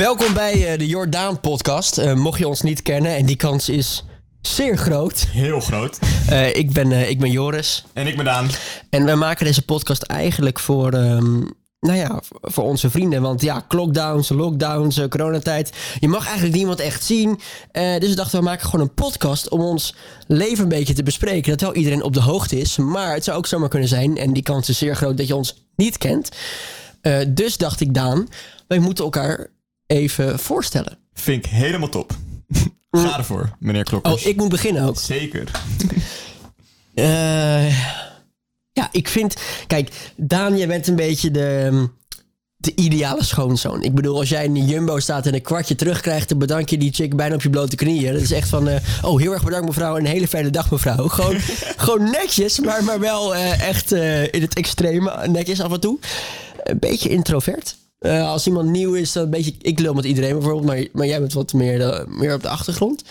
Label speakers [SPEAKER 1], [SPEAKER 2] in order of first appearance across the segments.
[SPEAKER 1] Welkom bij eh, de Jordaan podcast. Eh, mocht je ons niet kennen, en die kans is zeer groot.
[SPEAKER 2] Heel groot.
[SPEAKER 1] Eh, ik, ben, ik ben Joris.
[SPEAKER 2] En ik ben Daan.
[SPEAKER 1] En wij maken deze podcast eigenlijk voor, ehm, nou ja, voor onze vrienden. Want ja, lockdowns, lockdowns, coronatijd. Je mag eigenlijk niemand echt zien. Dus we dachten, we maken gewoon een podcast om ons leven een beetje te bespreken. Dat wel iedereen op de hoogte is. Maar het zou ook zomaar kunnen zijn, en die kans is zeer groot dat je ons niet kent. Dus dacht ik, Daan, wij moeten elkaar even voorstellen.
[SPEAKER 2] Vind ik helemaal top. Ga ervoor, meneer Klokkers.
[SPEAKER 1] Oh, ik moet beginnen ook.
[SPEAKER 2] Zeker.
[SPEAKER 1] Eh, ja, ik vind... Kijk, Daan, jij bent een beetje de, de ideale schoonzoon. Ik bedoel, als jij in de Jumbo staat en een kwartje terugkrijgt... dan bedank je die chick bijna op je blote knieën. Dat is echt van... eh, oh, heel erg bedankt mevrouw. Een hele fijne dag mevrouw. Gewoon, gewoon netjes, maar, maar wel eh, echt in het extreme. Netjes af en toe. Een beetje introvert. Eh, als iemand nieuw is, dan een beetje... Ik lul met iedereen bijvoorbeeld, maar, maar jij bent wat meer, de- meer op de achtergrond.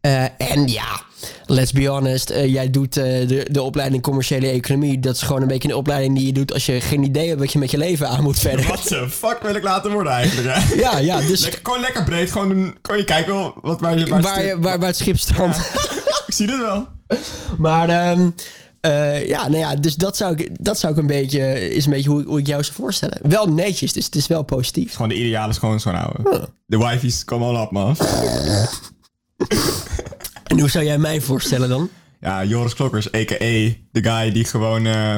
[SPEAKER 1] Eh, en ja, let's be honest. eh, jij doet de, de opleiding commerciële economie. Dat is gewoon een beetje een opleiding die je doet als je geen idee hebt wat je met je leven aan moet verder.
[SPEAKER 2] Wat de fuck wil ik laten worden eigenlijk, hè?
[SPEAKER 1] Ja, ja, dus
[SPEAKER 2] Lekker, gewoon lekker breed. Gewoon gewoon je kijken wel wat waar je... Waar,
[SPEAKER 1] waar, je- waar, waar het schip strandt.
[SPEAKER 2] Ik zie dit wel.
[SPEAKER 1] Maar ehm, eh, ja, nou ja, dus dat zou ik, dat zou ik een beetje, is een beetje hoe, hoe ik jou zou voorstellen. Wel netjes, dus het is wel positief.
[SPEAKER 2] Gewoon de ideale schoonzoon houden. De wifey's komen al op, man.
[SPEAKER 1] En hoe zou jij mij voorstellen dan?
[SPEAKER 2] Ja, Joris Klokkers, a.k.a. de guy die gewoon eh,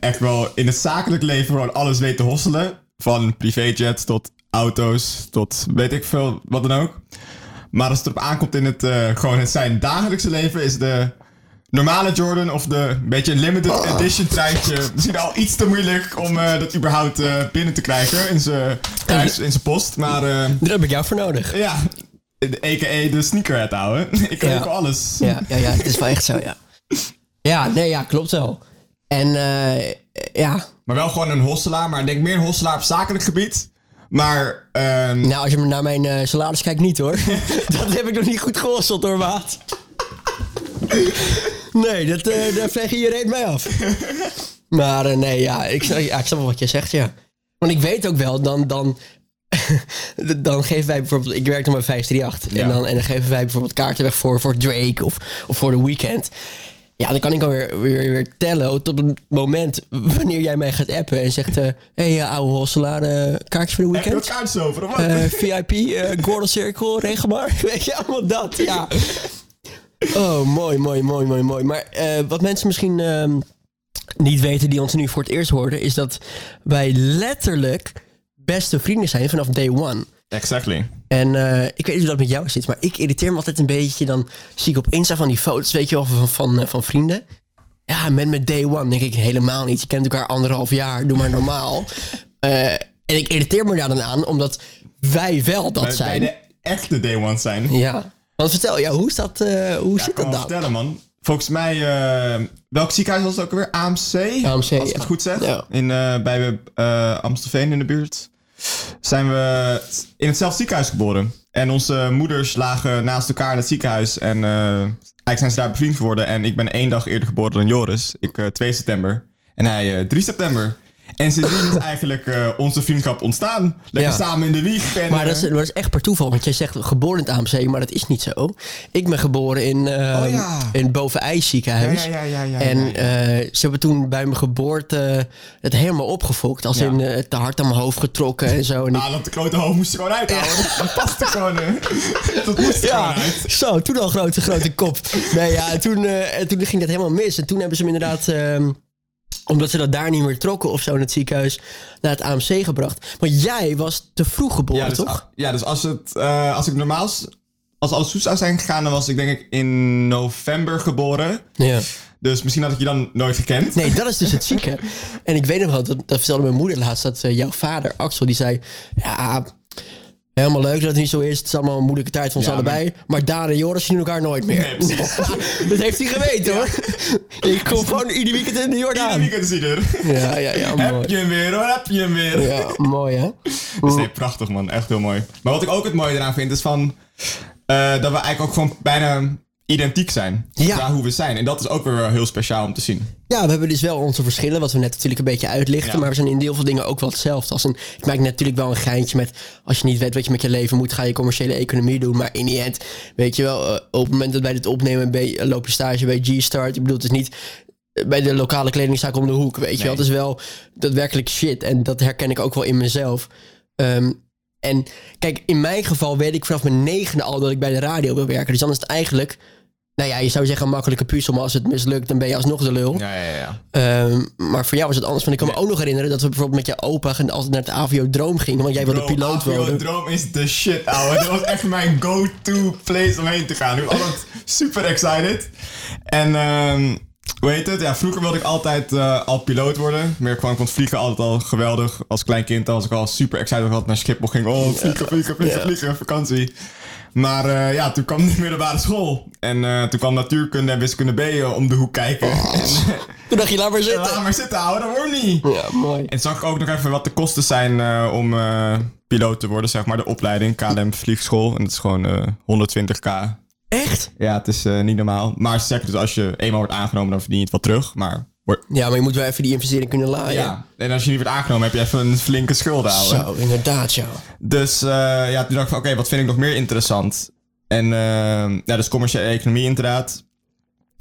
[SPEAKER 2] echt wel in het zakelijk leven gewoon alles weet te hosselen. Van privéjets tot auto's tot weet ik veel, wat dan ook. Maar als het erop aankomt in het, eh, gewoon het zijn dagelijkse leven, is de normale Jordan of de beetje limited edition treintje misschien al iets te moeilijk om eh, dat überhaupt eh, binnen te krijgen in zijn thuis, in zijn post. Maar eh,
[SPEAKER 1] Daar heb ik jou voor nodig.
[SPEAKER 2] ja, a.k.a. de sneakerhead houden. ik kan
[SPEAKER 1] Ja.
[SPEAKER 2] ook alles.
[SPEAKER 1] Ja, ja, ja, het is wel echt zo, ja. Ja, nee, ja, klopt wel. En eh, ja,
[SPEAKER 2] Maar wel gewoon een hosselaar. Maar ik denk meer een hosselaar op zakelijk gebied. Maar ehm,
[SPEAKER 1] nou, als je naar mijn eh, salaris kijkt, niet hoor. dat heb ik nog niet goed gehosseld hoor, maat. Nee, dat, eh daar veeg je je reet mij af. Maar eh, nee, ja ik, snap- ja, ik snap wel wat je zegt, ja. Want ik weet ook wel, dan, dan, dan geven wij bijvoorbeeld... Ik werk dan bij 538.
[SPEAKER 2] Ja.
[SPEAKER 1] En, dan, en dan geven wij bijvoorbeeld kaarten weg voor, voor Drake of, of voor de weekend. Ja, dan kan ik alweer weer, weer tellen tot het moment wanneer jij mij gaat appen en zegt... Hé, hey, eh, ouwe hosselaar, eh, kaartjes voor de
[SPEAKER 2] heb je
[SPEAKER 1] weekend?
[SPEAKER 2] wat kaartjes over?
[SPEAKER 1] Eh, VIP, eh Gordon Circle, maar. Weet je, allemaal dat, ja. Oh, mooi, mooi, mooi, mooi, mooi. Maar eh, wat mensen misschien ehm, niet weten die ons nu voor het eerst hoorden... is dat wij letterlijk beste vrienden zijn vanaf day one.
[SPEAKER 2] exactly.
[SPEAKER 1] En eh, ik weet niet hoe dat met jou zit, maar ik irriteer me altijd een beetje. Dan zie ik op Insta van die foto's, weet je wel, van, van, eh, van vrienden. Ja, met met day one denk ik helemaal niet. Je kent elkaar anderhalf jaar, doe maar normaal. En ik irriteer me daar dan aan, omdat wij wel dat zijn.
[SPEAKER 2] de echte day ones zijn.
[SPEAKER 1] Ja. Want vertel, ja, hoe is dat, eh, hoe
[SPEAKER 2] Ja,
[SPEAKER 1] zit dat dan?
[SPEAKER 2] vertellen, man. Volgens mij, eh, welk ziekenhuis was het ook alweer? AMC?
[SPEAKER 1] AMC,
[SPEAKER 2] Als ik
[SPEAKER 1] ja.
[SPEAKER 2] het goed zeg.
[SPEAKER 1] Ja.
[SPEAKER 2] In, eh, bij Amstelveen in de buurt. Zijn we in hetzelfde ziekenhuis geboren. En onze moeders lagen naast elkaar in het ziekenhuis. En eigenlijk zijn ze daar bevriend geworden. En ik ben één dag eerder geboren dan Joris. Ik eh 2 september. En hij eh 3 september. En sindsdien is eigenlijk eh, onze vriendschap ontstaan. Lekker
[SPEAKER 1] Ja.
[SPEAKER 2] samen in de wieg. En,
[SPEAKER 1] Maar dat is, dat is echt per toeval, want jij zegt geboren in het AMC, maar dat is niet zo. Ik ben geboren in, eh
[SPEAKER 2] Oh ja.
[SPEAKER 1] in het Bovenijs ziekenhuis.
[SPEAKER 2] Ja, ja, ja, ja, ja,
[SPEAKER 1] en eh, ze hebben toen bij mijn geboorte het helemaal opgefokt. Als in eh, te hard aan mijn hoofd getrokken en zo. En
[SPEAKER 2] Ah, dat de klote hoofd moest je gewoon uithouden. Dat past er gewoon. Dat moest er
[SPEAKER 1] ja,
[SPEAKER 2] gewoon uit.
[SPEAKER 1] zo, toen al grote, grote kop. Nee, ja, en toen, en toen ging dat helemaal mis. En toen hebben ze hem inderdaad, ehm, omdat ze dat daar niet meer trokken of zo in het ziekenhuis, naar het AMC gebracht. Maar jij was te vroeg geboren,
[SPEAKER 2] Ja, dus,
[SPEAKER 1] toch?
[SPEAKER 2] ja, dus als, het, eh, als ik normaal... Als alles goed zou zijn gegaan, dan was ik denk ik in november geboren.
[SPEAKER 1] Ja.
[SPEAKER 2] Dus misschien had ik je dan nooit gekend.
[SPEAKER 1] Nee, dat is dus het zieke. En ik weet nog wel, dat, dat vertelde mijn moeder laatst, dat eh, jouw vader, Axel, die zei... Ja, helemaal leuk dat het niet zo is. Het is allemaal een moeilijke tijd voor ons
[SPEAKER 2] Ja,
[SPEAKER 1] allebei. Maar Daan en Joris zien elkaar nooit meer.
[SPEAKER 2] Nee,
[SPEAKER 1] dat heeft hij geweten, hoor. Ik kom gewoon ieder weekend in de
[SPEAKER 2] Ieder
[SPEAKER 1] Jordaan.
[SPEAKER 2] weekend is hij er.
[SPEAKER 1] Ja, ja, ja,
[SPEAKER 2] Heb
[SPEAKER 1] mooi.
[SPEAKER 2] je hem weer hoor, heb je hem weer.
[SPEAKER 1] Ja, mooi, hè?
[SPEAKER 2] Dus nee, prachtig man, echt heel mooi. Maar wat ik ook het mooie eraan vind is van... eh, dat we eigenlijk ook gewoon bijna identiek zijn.
[SPEAKER 1] Ja.
[SPEAKER 2] Qua hoe we zijn. En dat is ook weer heel speciaal om te zien.
[SPEAKER 1] Ja, we hebben dus wel onze verschillen, wat we net natuurlijk een beetje uitlichten.
[SPEAKER 2] Ja.
[SPEAKER 1] Maar we zijn in deel van dingen ook wel hetzelfde. Als een, ik maak natuurlijk wel een geintje met... als je niet weet wat je met je leven moet... ga je commerciële economie doen. Maar in die end, weet je wel... eh, op het moment dat wij dit opnemen... loop je stage bij G-Start. Ik bedoel, het is niet eh, bij de lokale kledingzaak om de hoek, weet je wel. Het is wel daadwerkelijk shit. En dat herken ik ook wel in mezelf. Ehm, en kijk, in mijn geval weet ik vanaf mijn negende al... dat ik bij de radio wil werken. Dus dan is het eigenlijk... Nou ja, je zou zeggen een makkelijke puzzel, maar als het mislukt, dan ben je alsnog de lul.
[SPEAKER 2] Ja, ja, ja.
[SPEAKER 1] Ehm, maar voor jou was het anders. Want ik kan me ook nog herinneren dat we bijvoorbeeld met je opa altijd naar het AVO Droom gingen. Want jij wilde piloot
[SPEAKER 2] Avio
[SPEAKER 1] worden.
[SPEAKER 2] Droom is de shit, ouwe. Dat was echt mijn go-to place om heen te gaan. Ik was altijd super excited. En ehm, hoe heet het? Ja, vroeger wilde ik altijd eh, al piloot worden. Meer kwam ik vliegen altijd al geweldig. Als klein kind was ik al super excited. Dat ik naar Schiphol ging. Oh, vliegen, vliegen, vliegen,
[SPEAKER 1] Ja.
[SPEAKER 2] vliegen, vakantie. Maar eh, ja, toen kwam de middelbare school. En eh, toen kwam natuurkunde en wiskunde B eh, om de hoek kijken. En,
[SPEAKER 1] Toen dacht je, laat maar zitten.
[SPEAKER 2] laat maar zitten, ouwe, dat wordt niet.
[SPEAKER 1] Ja, mooi.
[SPEAKER 2] En zag ik ook nog even wat de kosten zijn om piloot te worden, zeg maar, de opleiding, KLM Vliegschool. En dat is gewoon eh 120k.
[SPEAKER 1] Echt?
[SPEAKER 2] Ja, het is niet normaal. Maar ze zeggen dus als je eenmaal wordt aangenomen, dan verdien je het wel terug. Maar
[SPEAKER 1] Ja, maar je moet wel even die investering kunnen laaien.
[SPEAKER 2] ja. en als je niet wordt aangenomen, heb je even een flinke schulden, ouwe.
[SPEAKER 1] Zo, inderdaad, ja.
[SPEAKER 2] Dus eh, ja, toen dacht ik van, oké, wat vind ik nog meer interessant? En eh, ja, dus commerciële economie inderdaad.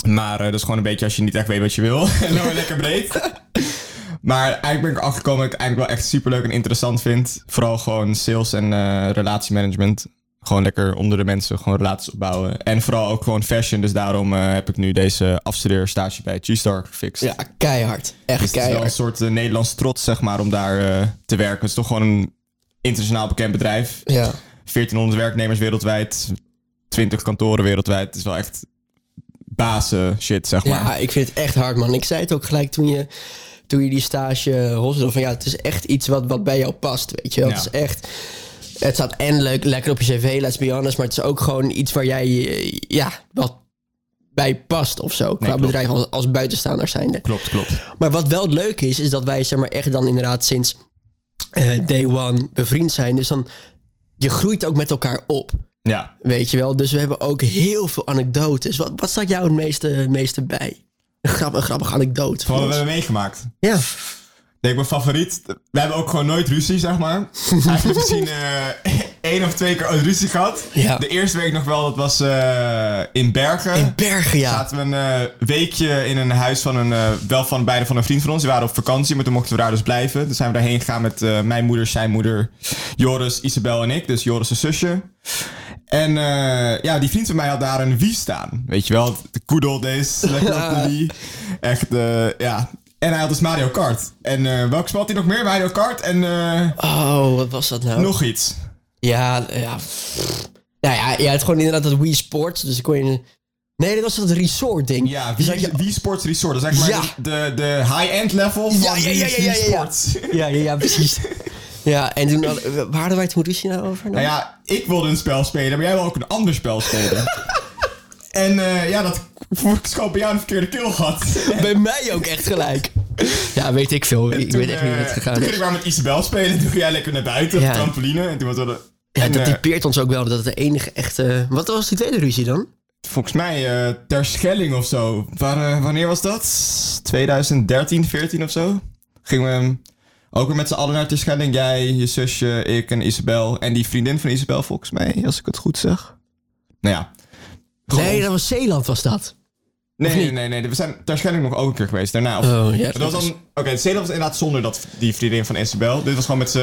[SPEAKER 2] Maar eh, dat is gewoon een beetje als je niet echt weet wat je wil. en dan lekker breed. maar eigenlijk ben ik erachter gekomen dat ik eigenlijk wel echt superleuk en interessant vind. Vooral gewoon sales en eh, relatiemanagement. Gewoon lekker onder de mensen, gewoon relaties opbouwen. En vooral ook gewoon fashion. Dus daarom eh, heb ik nu deze afstudeerstage bij G-Star gefixt.
[SPEAKER 1] Ja, keihard. Echt
[SPEAKER 2] Dus het is wel een
[SPEAKER 1] keihard.
[SPEAKER 2] soort uh, Nederlandse trots, zeg maar, om daar eh, te werken. Het is toch gewoon een internationaal bekend bedrijf.
[SPEAKER 1] Ja.
[SPEAKER 2] 1400 werknemers wereldwijd, 20 kantoren wereldwijd. Het is wel echt bazen shit, zeg maar.
[SPEAKER 1] ja, ik vind het echt hard, man. Ik zei het ook gelijk toen je, toen je die stage hostel van ja, het is echt iets wat, wat bij jou past, weet je.
[SPEAKER 2] Ja.
[SPEAKER 1] Het is echt... Het staat en leuk, lekker op je cv, let's be honest. Maar het is ook gewoon iets waar jij, eh, ja, wat bij past of zo. Qua
[SPEAKER 2] klopt.
[SPEAKER 1] bedrijf als, als buitenstaander zijnde.
[SPEAKER 2] Klopt, klopt.
[SPEAKER 1] Maar wat wel leuk is, is dat wij zeg maar echt dan inderdaad sinds eh, day one bevriend zijn. Dus dan, je groeit ook met elkaar op.
[SPEAKER 2] Ja.
[SPEAKER 1] Weet je wel? Dus we hebben ook heel veel anekdotes. Wat, wat staat jou het meeste, meeste bij? Een, grap, een grappige anekdote.
[SPEAKER 2] Wat we hebben meegemaakt.
[SPEAKER 1] Ja.
[SPEAKER 2] Ik denk mijn favoriet. We hebben ook gewoon nooit ruzie, zeg maar. Eigenlijk misschien eh één of twee keer ruzie gehad.
[SPEAKER 1] Ja.
[SPEAKER 2] De eerste week nog wel, dat was eh, in Bergen.
[SPEAKER 1] In Bergen, ja.
[SPEAKER 2] Zaten we een eh, weekje in een huis van een, eh, wel van beide van een vriend van ons. Die waren op vakantie, maar toen mochten we daar dus blijven. Dus zijn we daarheen gegaan met mijn moeder, zijn moeder, Joris, Isabel en ik. Dus Joris' zusje. En ja, die vriend van mij had daar een Wii staan. Weet je wel, de good old days. Lekker op de Wii. Echt, ja. En hij had dus Mario Kart. En eh welk spel had hij nog meer? Mario Kart en eh,
[SPEAKER 1] Oh, wat was dat nou?
[SPEAKER 2] nog iets.
[SPEAKER 1] Ja, ja. Nou ja, je had gewoon inderdaad dat Wii Sports. Dus ik kon je... Nee, dat was dat resort ding.
[SPEAKER 2] Ja,
[SPEAKER 1] Dus
[SPEAKER 2] Wii,
[SPEAKER 1] je-
[SPEAKER 2] Wii Sports Resort. Dat is maar
[SPEAKER 1] Ja.
[SPEAKER 2] de, de, de high-end level van
[SPEAKER 1] Ja, ja, ja, ja,
[SPEAKER 2] Wii
[SPEAKER 1] ja, ja.
[SPEAKER 2] Sports.
[SPEAKER 1] Ja, ja, ja, precies. Ja, en toen hadden, waar hadden wij toen ruzie nou over?
[SPEAKER 2] Nou ja, ik wilde een spel spelen, maar jij wil ook een ander spel spelen. en eh, ja, dat bij jou een verkeerde kill gehad.
[SPEAKER 1] Bij mij ook echt gelijk. Ja, weet ik veel. Ik
[SPEAKER 2] Toen,
[SPEAKER 1] weet echt niet hoe
[SPEAKER 2] eh,
[SPEAKER 1] het gegaan
[SPEAKER 2] Toen ging ik maar met Isabel spelen. Toen ging jij lekker naar buiten op de trampoline. En toen was dat...
[SPEAKER 1] Ja,
[SPEAKER 2] en,
[SPEAKER 1] dat
[SPEAKER 2] eh,
[SPEAKER 1] typeert ons ook wel dat het de enige echte... Wat was die tweede ruzie dan?
[SPEAKER 2] volgens mij eh, ter Schelling of zo. Waar, eh, wanneer was dat? 2013, 14 of zo? Gingen we ehm, ook weer met z'n allen naar ter Schelling. Jij, je zusje, ik en Isabel. En die vriendin van Isabel volgens mij, als ik het goed zeg. Nou ja. Gewoon-
[SPEAKER 1] Nee, dat was Zeeland was dat.
[SPEAKER 2] Nee, nee, nee, nee. We zijn Schelling nog ook een keer geweest. Daarna. Of,
[SPEAKER 1] Oh, ja.
[SPEAKER 2] dat was dan... Oké, het Zeeland was inderdaad zonder dat, die vriendin van Isabel. Dit was gewoon met,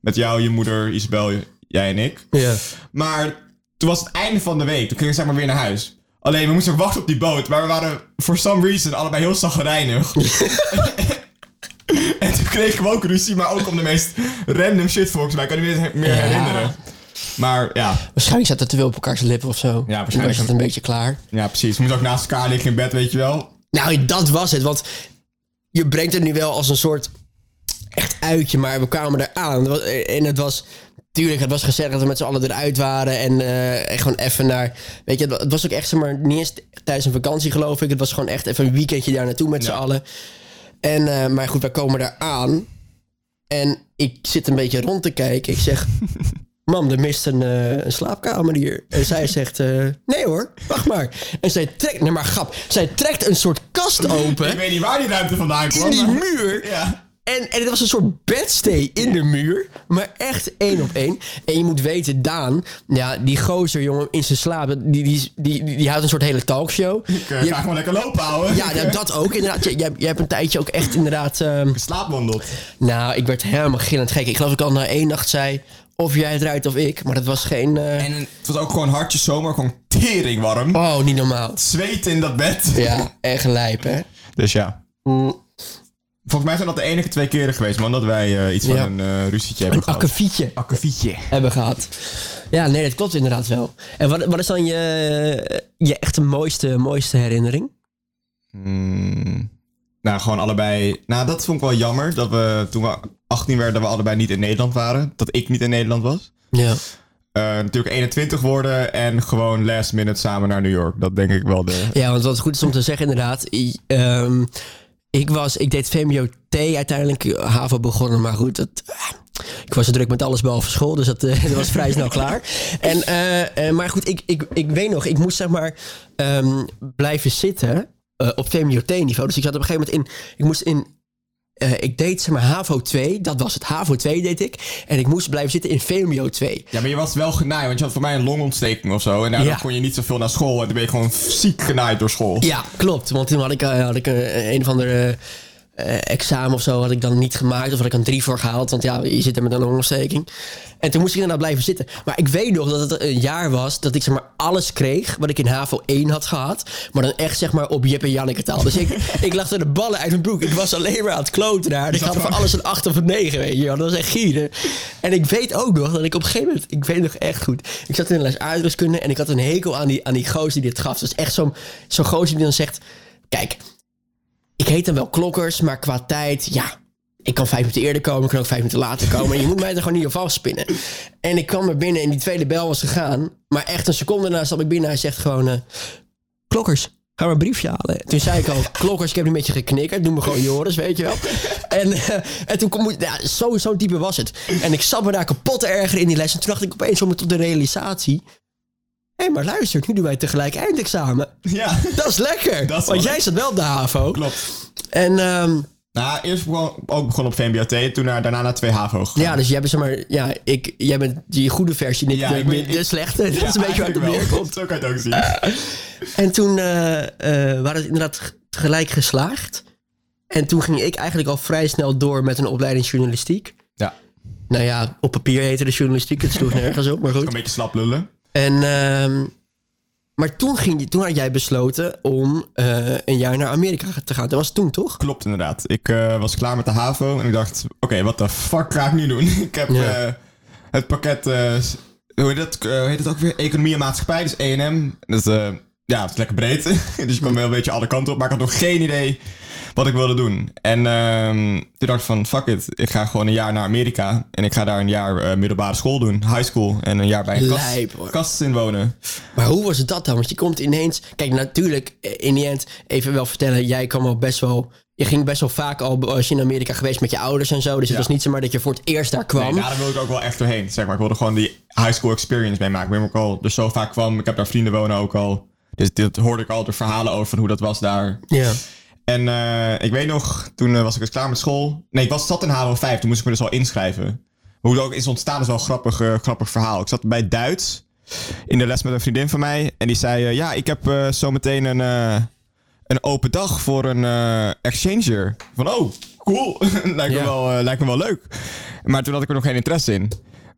[SPEAKER 2] met jou, je moeder, Isabel, jij en ik.
[SPEAKER 1] Ja.
[SPEAKER 2] Maar toen was het einde van de week. Toen gingen we zeg maar weer naar huis. Alleen, we moesten wachten op die boot. Maar we waren, for some reason, allebei heel zagrijnig. en toen kregen we ook ruzie. Maar ook om de meest random shit volgens mij. Ik kan me niet meer
[SPEAKER 1] Ja.
[SPEAKER 2] Maar ja,
[SPEAKER 1] Waarschijnlijk zat er te veel op elkaars lippen of zo.
[SPEAKER 2] Ja, waarschijnlijk.
[SPEAKER 1] was het een beetje klaar.
[SPEAKER 2] ja, precies. Moesten ook naast elkaar liggen in bed, weet je wel.
[SPEAKER 1] Nou, dat was het. Want je brengt het nu wel als een soort echt uitje. Maar we kwamen eraan. Het was- En het was... Tuurlijk, het was gezellig dat we met z'n allen eruit waren. En, en gewoon even naar... Weet je, het was ook echt, zeg maar, niet eens tijdens een vakantie geloof ik. Het was gewoon echt even een weekendje daar naartoe met z'n
[SPEAKER 2] Ja.
[SPEAKER 1] allen. En, eh, maar goed, wij komen daar aan. En ik zit een beetje rond te kijken. Ik zeg... mam, er mist een, eh, een slaapkamer hier. En zij zegt, eh, nee hoor, wacht maar. En zij trekt, nee maar grap, zij trekt een soort kast open
[SPEAKER 2] Ik weet niet waar die ruimte vandaan kwam.
[SPEAKER 1] in die
[SPEAKER 2] maar-
[SPEAKER 1] muur.
[SPEAKER 2] Ja.
[SPEAKER 1] En, en het was een soort bedstee in de muur. Maar echt één op één. En je moet weten, Daan, ja, die gozer, jongen, in zijn slaap, die, die, die, die, houdt een soort hele talkshow.
[SPEAKER 2] Ik
[SPEAKER 1] Je-
[SPEAKER 2] ga gewoon lekker lopen houden.
[SPEAKER 1] ja, ja, dat ook inderdaad. Je, je, je hebt een tijdje ook echt inderdaad... ehm,
[SPEAKER 2] Slaapwandeld.
[SPEAKER 1] nou, ik werd helemaal gillend gek. Ik geloof dat ik al na één nacht zei... of jij het rijdt of ik. Maar dat was geen... eh,
[SPEAKER 2] En het was ook gewoon hartje zomer, gewoon tering warm.
[SPEAKER 1] Oh, niet normaal.
[SPEAKER 2] Zweet in dat bed.
[SPEAKER 1] Ja, echt lijp, hè?
[SPEAKER 2] Dus ja.
[SPEAKER 1] Mm,
[SPEAKER 2] Volgens mij zijn dat de enige twee keren geweest, man, dat wij eh, iets
[SPEAKER 1] Ja.
[SPEAKER 2] van een eh ruzietje hebben
[SPEAKER 1] Een
[SPEAKER 2] gehad.
[SPEAKER 1] akkefietje
[SPEAKER 2] Akkefietje.
[SPEAKER 1] hebben gehad. Ja, nee, dat klopt inderdaad wel. En wat, wat is dan je, je echte mooiste, mooiste herinnering?
[SPEAKER 2] Hmm. Nou, gewoon allebei. Nou, dat vond ik wel jammer. Dat we toen we 18 werden, dat we allebei niet in Nederland waren. Dat ik niet in Nederland was.
[SPEAKER 1] Ja.
[SPEAKER 2] Eh, natuurlijk 21 worden en gewoon last minute samen naar New York. Dat denk ik wel de.
[SPEAKER 1] Ja, want wat goed is om te zeggen inderdaad. i- ehm, ik, was, ik deed VMBO-T uiteindelijk, eh, HAVO begonnen, maar goed, dat, ah, ik was zo druk met alles behalve school, dus dat, eh, dat was vrij snel klaar. En, eh, eh, maar goed, ik, ik, ik weet nog, ik moest zeg maar ehm, blijven zitten eh, op VMBO-T-niveau. Dus ik zat op een gegeven moment in, ik moest in eh, ik deed zeg maar HAVO 2, dat was het. HAVO 2 deed ik. En ik moest blijven zitten in VMBO 2.
[SPEAKER 2] Ja, maar je was wel genaaid, want je had voor mij een longontsteking of zo. En daardoor
[SPEAKER 1] Ja.
[SPEAKER 2] kon je niet zoveel naar school. En toen ben je gewoon ziek genaaid door school.
[SPEAKER 1] Ja, klopt. Want toen had ik, eh, had ik een of andere examen of zo had ik dan niet gemaakt. Of had ik een drie voor gehaald. Want ja, je zit er met een longontsteking. En toen moest ik inderdaad blijven zitten. Maar ik weet nog dat het een jaar was dat ik zeg maar alles kreeg wat ik in HAVO 1 had gehad. Maar dan echt zeg maar op Jip en Janneke taal. Dus ik, ik lag er de ballen uit mijn broek. Ik was alleen maar aan het kloten daar. En ik had voor alles een 8 of een 9, weet je wel. Dat was echt gieren. En ik weet ook nog dat ik op een gegeven moment... Ik weet nog echt goed. Ik zat in een les aardrijkskunde en ik had een hekel aan die, aan die gozer die dit gaf. Dus echt zo'n zo'n gozer die dan zegt... Kijk, ik heet dan wel klokkers, maar qua tijd, ja... Ik kan vijf minuten eerder komen, ik kan ook vijf minuten later komen. En je moet mij er gewoon niet op vastspinnen. En ik kwam er binnen en die tweede bel was gegaan. Maar echt een seconde daarna stap ik binnen en hij zegt gewoon... eh, klokkers, ga maar een briefje halen. Toen zei ik al, klokkers, ik heb een beetje geknikkerd. Doe me gewoon Joris, weet je wel. En, eh, en toen kom ik... Ja, zo- zo'n type was het. En ik zat me daar kapot te ergeren in die les. En toen dacht ik opeens om tot de realisatie... Hé, maar luister, nu doen wij tegelijk eindexamen.
[SPEAKER 2] Ja,
[SPEAKER 1] Dat is lekker.
[SPEAKER 2] Dat is
[SPEAKER 1] want jij zat wel op de HAVO.
[SPEAKER 2] klopt.
[SPEAKER 1] En ehm,
[SPEAKER 2] Nou, eerst begon, ook begon op VMBOT, toen naar, daarna naar 2 HAVO gegaan.
[SPEAKER 1] ja, dus jij bent zeg maar... Ja, ik, jij bent die goede versie, niet
[SPEAKER 2] Ja,
[SPEAKER 1] de,
[SPEAKER 2] ik ben-
[SPEAKER 1] de slechte. Dat is een beetje waar het op neerkomt.
[SPEAKER 2] Zo kan je het ook zien.
[SPEAKER 1] En toen eh, eh, waren het inderdaad g- tegelijk geslaagd. En toen ging ik eigenlijk al vrij snel door met een opleiding journalistiek.
[SPEAKER 2] Ja,
[SPEAKER 1] Nou ja, op papier heette de journalistiek. Het sloeg nergens op, maar goed.
[SPEAKER 2] een beetje slap lullen.
[SPEAKER 1] En, ehm, maar toen, ging, toen had jij besloten om eh, een jaar naar Amerika te gaan. Dat was toen, toch?
[SPEAKER 2] Klopt inderdaad. Ik eh, was klaar met de HAVO en ik dacht, oké, wat de fuck ga ik nu doen? ik heb
[SPEAKER 1] Ja.
[SPEAKER 2] eh, het pakket, hoe heet eh, hoe heet het ook weer? Economie en maatschappij, dus E&M. Dat is, ja, het is lekker breed. dus je kan wel een beetje alle kanten op, maar ik had nog geen idee wat ik wilde doen. En ehm, toen dacht ik van, fuck it, ik ga gewoon een jaar naar Amerika en ik ga daar een jaar eh, middelbare school doen, high school. En een jaar bij een kast,
[SPEAKER 1] Lijp,
[SPEAKER 2] kast inwonen.
[SPEAKER 1] Maar hoe was het dat dan? Want je komt ineens... Kijk, natuurlijk, eh, in die end, even wel vertellen... Jij kwam al best wel... Je ging best wel vaak al, als je in Amerika geweest met je ouders en zo. Dus het was niet zomaar dat je voor het eerst daar kwam.
[SPEAKER 2] Nee, daar wilde ik ook wel echt doorheen. Zeg maar. Ik wilde gewoon die high school experience meemaken. Ik al dus zo vaak kwam. Ik heb daar vrienden wonen ook al. Dus dit hoorde ik al de verhalen over van hoe dat was daar.
[SPEAKER 1] Ja.
[SPEAKER 2] En eh, ik weet nog, toen eh, was ik dus klaar met school. Nee, ik was, zat in HAVO 5. Toen moest ik me dus al inschrijven. Hoe dat ook is ontstaan is wel een grappig, eh, grappig verhaal. Ik zat bij Duits in de les met een vriendin van mij. En die zei, ja, ik heb zo meteen een, een open dag voor een exchanger. Van, oh, cool. lijkt, me
[SPEAKER 1] Ja.
[SPEAKER 2] wel, lijkt me wel leuk. Maar toen had ik er nog geen interesse in.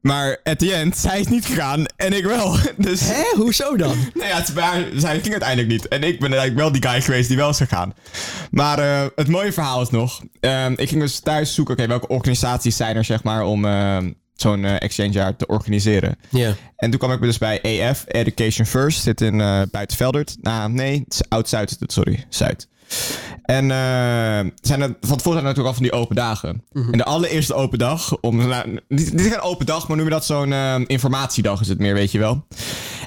[SPEAKER 2] Maar at the end, zij is niet gegaan en ik wel. Dus
[SPEAKER 1] Hè? Hoezo dan?
[SPEAKER 2] nou ja, het, is waar, zij ging uiteindelijk niet. En ik ben eigenlijk wel die guy geweest die wel is gegaan. Maar eh, het mooie verhaal is nog. ehm, ik ging dus thuis zoeken, oké, welke organisaties zijn er, zeg maar, om ehm, zo'n eh, exchange jaar te organiseren.
[SPEAKER 1] Ja.
[SPEAKER 2] En toen kwam ik dus bij EF, Education First, zit in eh Buitenveldert. Nou, nee, het is Oud-Zuid, sorry, Zuid. En eh, zijn er, van tevoren zijn er natuurlijk al van die open dagen. En de allereerste open dag, om, nou, niet, niet geen open dag, maar noem je dat zo'n eh, informatiedag is het meer, weet je wel.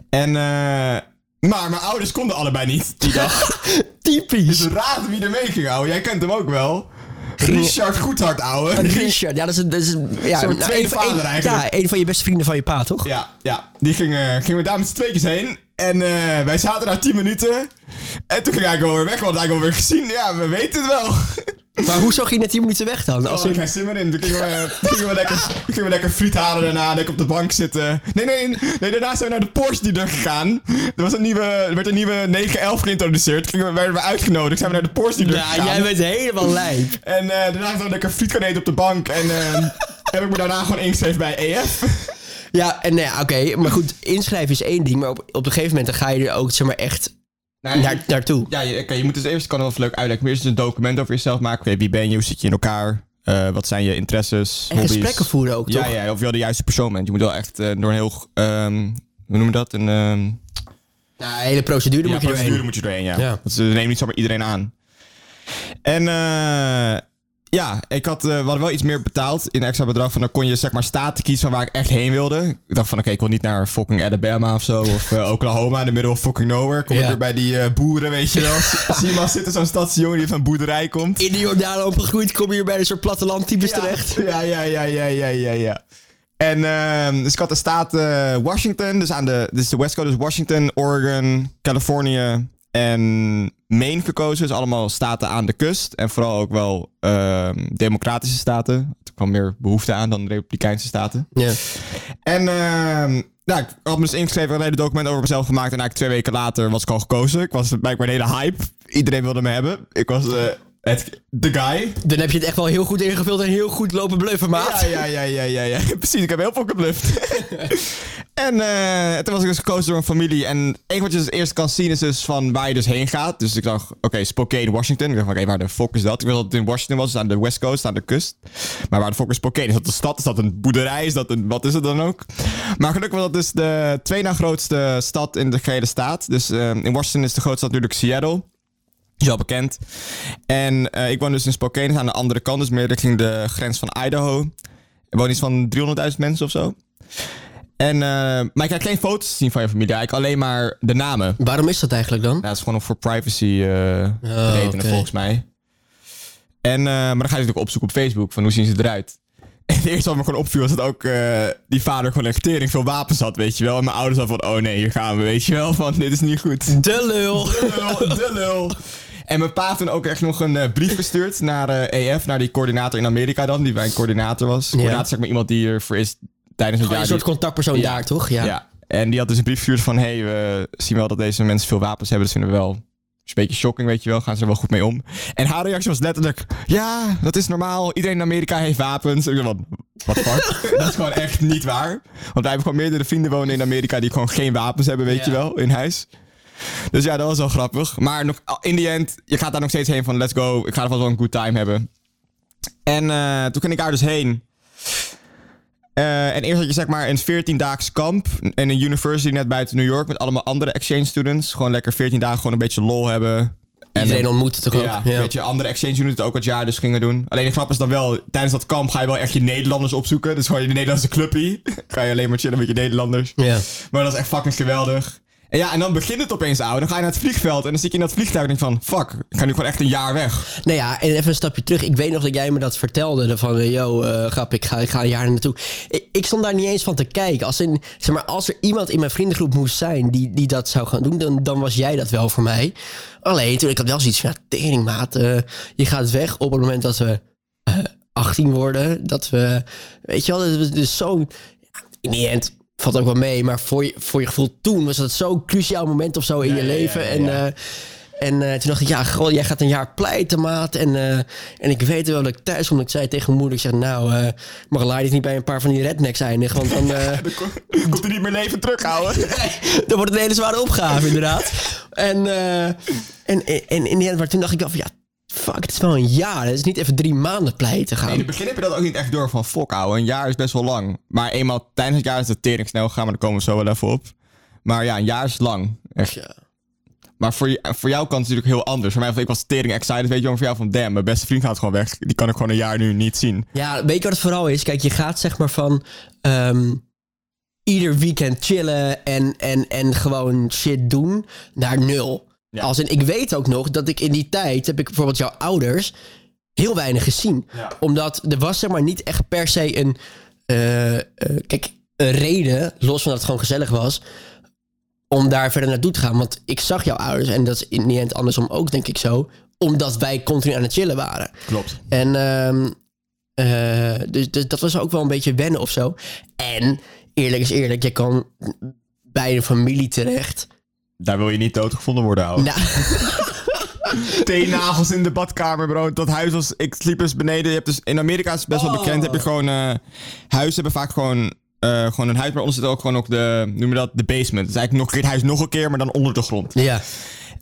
[SPEAKER 2] En, eh, maar mijn ouders konden allebei niet die dag.
[SPEAKER 1] Typisch.
[SPEAKER 2] Dus raad wie er mee ging houden. Jij kent hem ook wel. Richard Goedhart, ouwe.
[SPEAKER 1] Richard, ja, dat is, een- dat is een- ja, nou,
[SPEAKER 2] tweede
[SPEAKER 1] een van- een-
[SPEAKER 2] eigenlijk.
[SPEAKER 1] Ja, een van je beste vrienden van je pa, toch?
[SPEAKER 2] Ja, ja. Die gingen, gingen we daar met z'n tweetjes heen. En eh, wij zaten daar 10 minuten. En toen ging hij gewoon weer weg. We hadden eigenlijk alweer gezien. Ja, we weten het wel.
[SPEAKER 1] Maar hoezo ging je net 10 minuten weg dan? Als
[SPEAKER 2] Als
[SPEAKER 1] in-
[SPEAKER 2] er geen zin in. Toen gingen we, gingen we, lekker, gingen we lekker friet halen daarna. Lekker op de bank zitten. Nee, nee, nee. Daarna zijn we naar de Porsche dealer gegaan. Er, was een nieuwe, er werd een nieuwe 911 geïntroduceerd. Toen gingen we, werden we uitgenodigd. Zijn we naar de Porsche dealer
[SPEAKER 1] ja,
[SPEAKER 2] gegaan.
[SPEAKER 1] jij bent helemaal lijp.
[SPEAKER 2] En eh, daarna hebben we lekker friet gaan eten op de bank. En eh, heb ik me daarna gewoon ingeschreven bij EF.
[SPEAKER 1] Ja, en nou ja, oké. maar goed, inschrijven is één ding. Maar op, op een gegeven moment dan ga je er ook zeg maar, echt naar, naartoe.
[SPEAKER 2] Ja, je, oké, je moet dus eerst, kan wel even leuk uitleggen, maar eerst een document over jezelf maken. Wie ben je, hoe zit je in elkaar, Eh, wat zijn je interesses,
[SPEAKER 1] En
[SPEAKER 2] hobby's.
[SPEAKER 1] gesprekken voeren ook,
[SPEAKER 2] Ja,
[SPEAKER 1] toch?
[SPEAKER 2] ja, of je wel de juiste persoon bent. Je moet wel echt eh, door een heel, ehm, hoe noem je dat, een ehm
[SPEAKER 1] Nou, hele procedure
[SPEAKER 2] ja,
[SPEAKER 1] moet je
[SPEAKER 2] procedure
[SPEAKER 1] doorheen.
[SPEAKER 2] moet je doorheen, ja.
[SPEAKER 1] Ja.
[SPEAKER 2] Ze nemen niet zomaar iedereen aan. En eh, ja, ik had, we hadden wel iets meer betaald in extra bedrag. Van dan kon je zeg maar staten kiezen van waar ik echt heen wilde. Ik dacht van oké, ik wil niet naar fucking Alabama of zo. Of eh, Oklahoma in de middle of fucking nowhere. Kom ik
[SPEAKER 1] Ja.
[SPEAKER 2] weer bij die eh, boeren, weet je wel. Zie je zitten zo'n stadsjongen die van een boerderij komt.
[SPEAKER 1] In de Jordaan opgegroeid kom je hier bij een soort plattelandtypes
[SPEAKER 2] Ja.
[SPEAKER 1] terecht.
[SPEAKER 2] Ja, ja, ja, ja, ja, ja, ja. En ehm, dus ik had de staat Washington, dus aan de, dus de West Coast, dus Washington, Oregon, Californië en Maine gekozen. Dus allemaal staten aan de kust. En vooral ook wel ehm, democratische staten. Er kwam meer behoefte aan dan de republikeinse staten.
[SPEAKER 1] Ja.
[SPEAKER 2] En ehm nou, ik had me dus ingeschreven, een hele document over mezelf gemaakt. En eigenlijk twee weken later was ik al gekozen. Ik was blijkbaar een hele hype. Iedereen wilde me hebben. Ik was eh, het, de guy.
[SPEAKER 1] Dan heb je het echt wel heel goed ingevuld en heel goed lopen bluffen, maat.
[SPEAKER 2] Ja, ja, ja, ja, ja, ja. Precies, ik heb heel veel gebluft. en eh, toen was ik dus gekozen door een familie. En één wat je dus eerst kan zien is dus van waar je dus heen gaat. Dus ik dacht, oké, Spokane, Washington. Ik dacht, oké, waar de fuck is dat? Ik wist dat het in Washington was, dus aan de West Coast, aan de kust. Maar waar de fuck is Spokane? Is dat een stad? Is dat een boerderij? Is dat een, wat is het dan ook? Maar gelukkig was dat dus de twee na grootste stad in de gehele staat. Dus eh, in Washington is de grootste stad natuurlijk Seattle. Is bekend. En eh, ik woon dus in Spokane, dus aan de andere kant, dus meer richting de grens van Idaho. Er wonen iets van 300.000 mensen of zo. En, eh, maar ik krijg geen foto's te zien van je familie, eigenlijk alleen maar de namen.
[SPEAKER 1] Waarom is dat eigenlijk dan?
[SPEAKER 2] Nou, dat is gewoon voor privacy eh redenen volgens mij. En, eh, maar dan ga je natuurlijk opzoeken op Facebook van hoe zien ze eruit. En het eerste wat me gewoon opviel was dat ook die vader gewoon echt tering veel wapens had, weet je wel. En mijn ouders hadden van, oh nee, hier gaan we, weet je wel. Van, dit is niet goed.
[SPEAKER 1] De lul.
[SPEAKER 2] De lul, de lul. En mijn pa heeft toen ook echt nog een brief gestuurd naar eh, EF, naar die coördinator in Amerika dan, die mijn coördinator was. Coördinator is zeg maar iemand die ervoor is tijdens het jaar.
[SPEAKER 1] een soort
[SPEAKER 2] die-
[SPEAKER 1] contactpersoon
[SPEAKER 2] Ja.
[SPEAKER 1] daar, toch? Ja.
[SPEAKER 2] ja. En die had dus een brief gestuurd van... hey, we zien wel dat deze mensen veel wapens hebben. Dus vinden we wel... is een beetje shocking, weet je wel. Gaan ze er wel goed mee om. En haar reactie was letterlijk... Ja, dat is normaal. Iedereen in Amerika heeft wapens. En ik dacht van... Wat fuck? dat is gewoon echt niet waar. Want wij hebben gewoon meerdere vrienden wonen in Amerika... die gewoon geen wapens hebben, weet
[SPEAKER 1] Ja.
[SPEAKER 2] je wel. In huis. Dus ja, dat was wel grappig. Maar nog, in die end... Je gaat daar nog steeds heen van... Let's go. Ik ga er vast wel een good time hebben. En eh, toen ging ik daar dus heen... Eh, en eerst had je zeg maar een 14-daags kamp in een university net buiten New York met allemaal andere exchange students. Gewoon lekker 14 dagen gewoon een beetje lol hebben. En
[SPEAKER 1] Iedereen ontmoet toch ook?
[SPEAKER 2] ja,
[SPEAKER 1] Ja.
[SPEAKER 2] weet je, andere exchange students ook het jaar dus gingen doen. Alleen de grap is dan wel, tijdens dat kamp ga je wel echt je Nederlanders opzoeken. Dus gewoon je Nederlandse clubpie. ga je alleen maar chillen met je Nederlanders.
[SPEAKER 1] Ja.
[SPEAKER 2] Maar dat is echt fucking geweldig. En ja, en dan begint het opeens, ouwe. Dan ga je naar het vliegveld en dan zit je in dat vliegtuig en denk van... Fuck, ik ga nu gewoon echt een jaar weg.
[SPEAKER 1] Nou ja, en even een stapje terug. Ik weet nog dat jij me dat vertelde. Van, eh, yo, eh, grap, ik ga, ik ga een jaar naartoe. Ik, ik stond daar niet eens van te kijken. Als, in, zeg maar, als er iemand in mijn vriendengroep moest zijn die, die dat zou gaan doen, dan, dan was jij dat wel voor mij. Alleen, toen ik had wel zoiets van, ja, teringmaat, eh, je gaat weg op het moment dat we eh, 18 worden. Dat we, weet je wel, dat is dus zo'n... In die end valt ook wel mee, maar voor je, voor je gevoel toen was dat zo'n cruciaal moment of zo in je
[SPEAKER 2] ja,
[SPEAKER 1] leven.
[SPEAKER 2] ja,
[SPEAKER 1] En, eh, en eh, toen dacht ik, ja, goh, jij gaat een jaar pleiten, maat. En, eh, en ik weet wel dat ik thuis kom. Ik zei tegen mijn moeder, ik zeg, nou, eh Marlijn is niet bij een paar van die rednecks eindigen. Want dan,
[SPEAKER 2] Dan ko- dan komt hij niet meer leven terug, ouwe.
[SPEAKER 1] dan wordt het een hele zware opgave, inderdaad. En, en, en, en in die end, maar toen dacht ik wel van, ja, fuck, het is wel een jaar. Het is niet even drie maanden pleiten gaan.
[SPEAKER 2] In het begin heb je dat ook niet echt door van fok, ouwe. Een jaar is best wel lang. Maar eenmaal tijdens het jaar is het tering snel gegaan, maar daar komen we zo wel even op. Maar ja, een jaar is lang. Echt.
[SPEAKER 1] Ja.
[SPEAKER 2] Maar voor, je- voor jou kan het natuurlijk heel anders. Voor mij, ik was tering excited, weet je wel. Voor jou van, damn, mijn beste vriend gaat gewoon weg. Die kan ik gewoon een jaar nu niet zien.
[SPEAKER 1] Ja, weet je wat het vooral is? Kijk, je gaat zeg maar van ehm, ieder weekend chillen en, en, en gewoon shit doen naar nul.
[SPEAKER 2] Ja.
[SPEAKER 1] Als in, ik weet ook nog dat ik in die tijd, heb ik bijvoorbeeld jouw ouders, heel weinig gezien.
[SPEAKER 2] Ja.
[SPEAKER 1] Omdat er was zeg maar niet echt per se een... eh, eh, kijk, een reden, los van dat het gewoon gezellig was... om daar verder naartoe te gaan. Want ik zag jouw ouders, en dat is in die end andersom ook denk ik zo... omdat wij continu aan het chillen waren.
[SPEAKER 2] Klopt.
[SPEAKER 1] En ehm, eh, dus, dus dat was ook wel een beetje wennen of zo. En eerlijk is eerlijk, je kan bij een familie terecht.
[SPEAKER 2] Daar wil je niet doodgevonden worden, ouwe.
[SPEAKER 1] Nou,
[SPEAKER 2] Teennagels in de badkamer, bro. Dat huis was... Ik sliep dus beneden. Je hebt dus, in Amerika is het best wel
[SPEAKER 1] Oh.
[SPEAKER 2] bekend. Heb je gewoon... eh huizen hebben vaak gewoon... eh, gewoon een huis, maar onder zit ook gewoon ook de... Noem je dat? De basement. Dus eigenlijk nog een keer het huis nog een keer, maar dan onder de grond.
[SPEAKER 1] ja.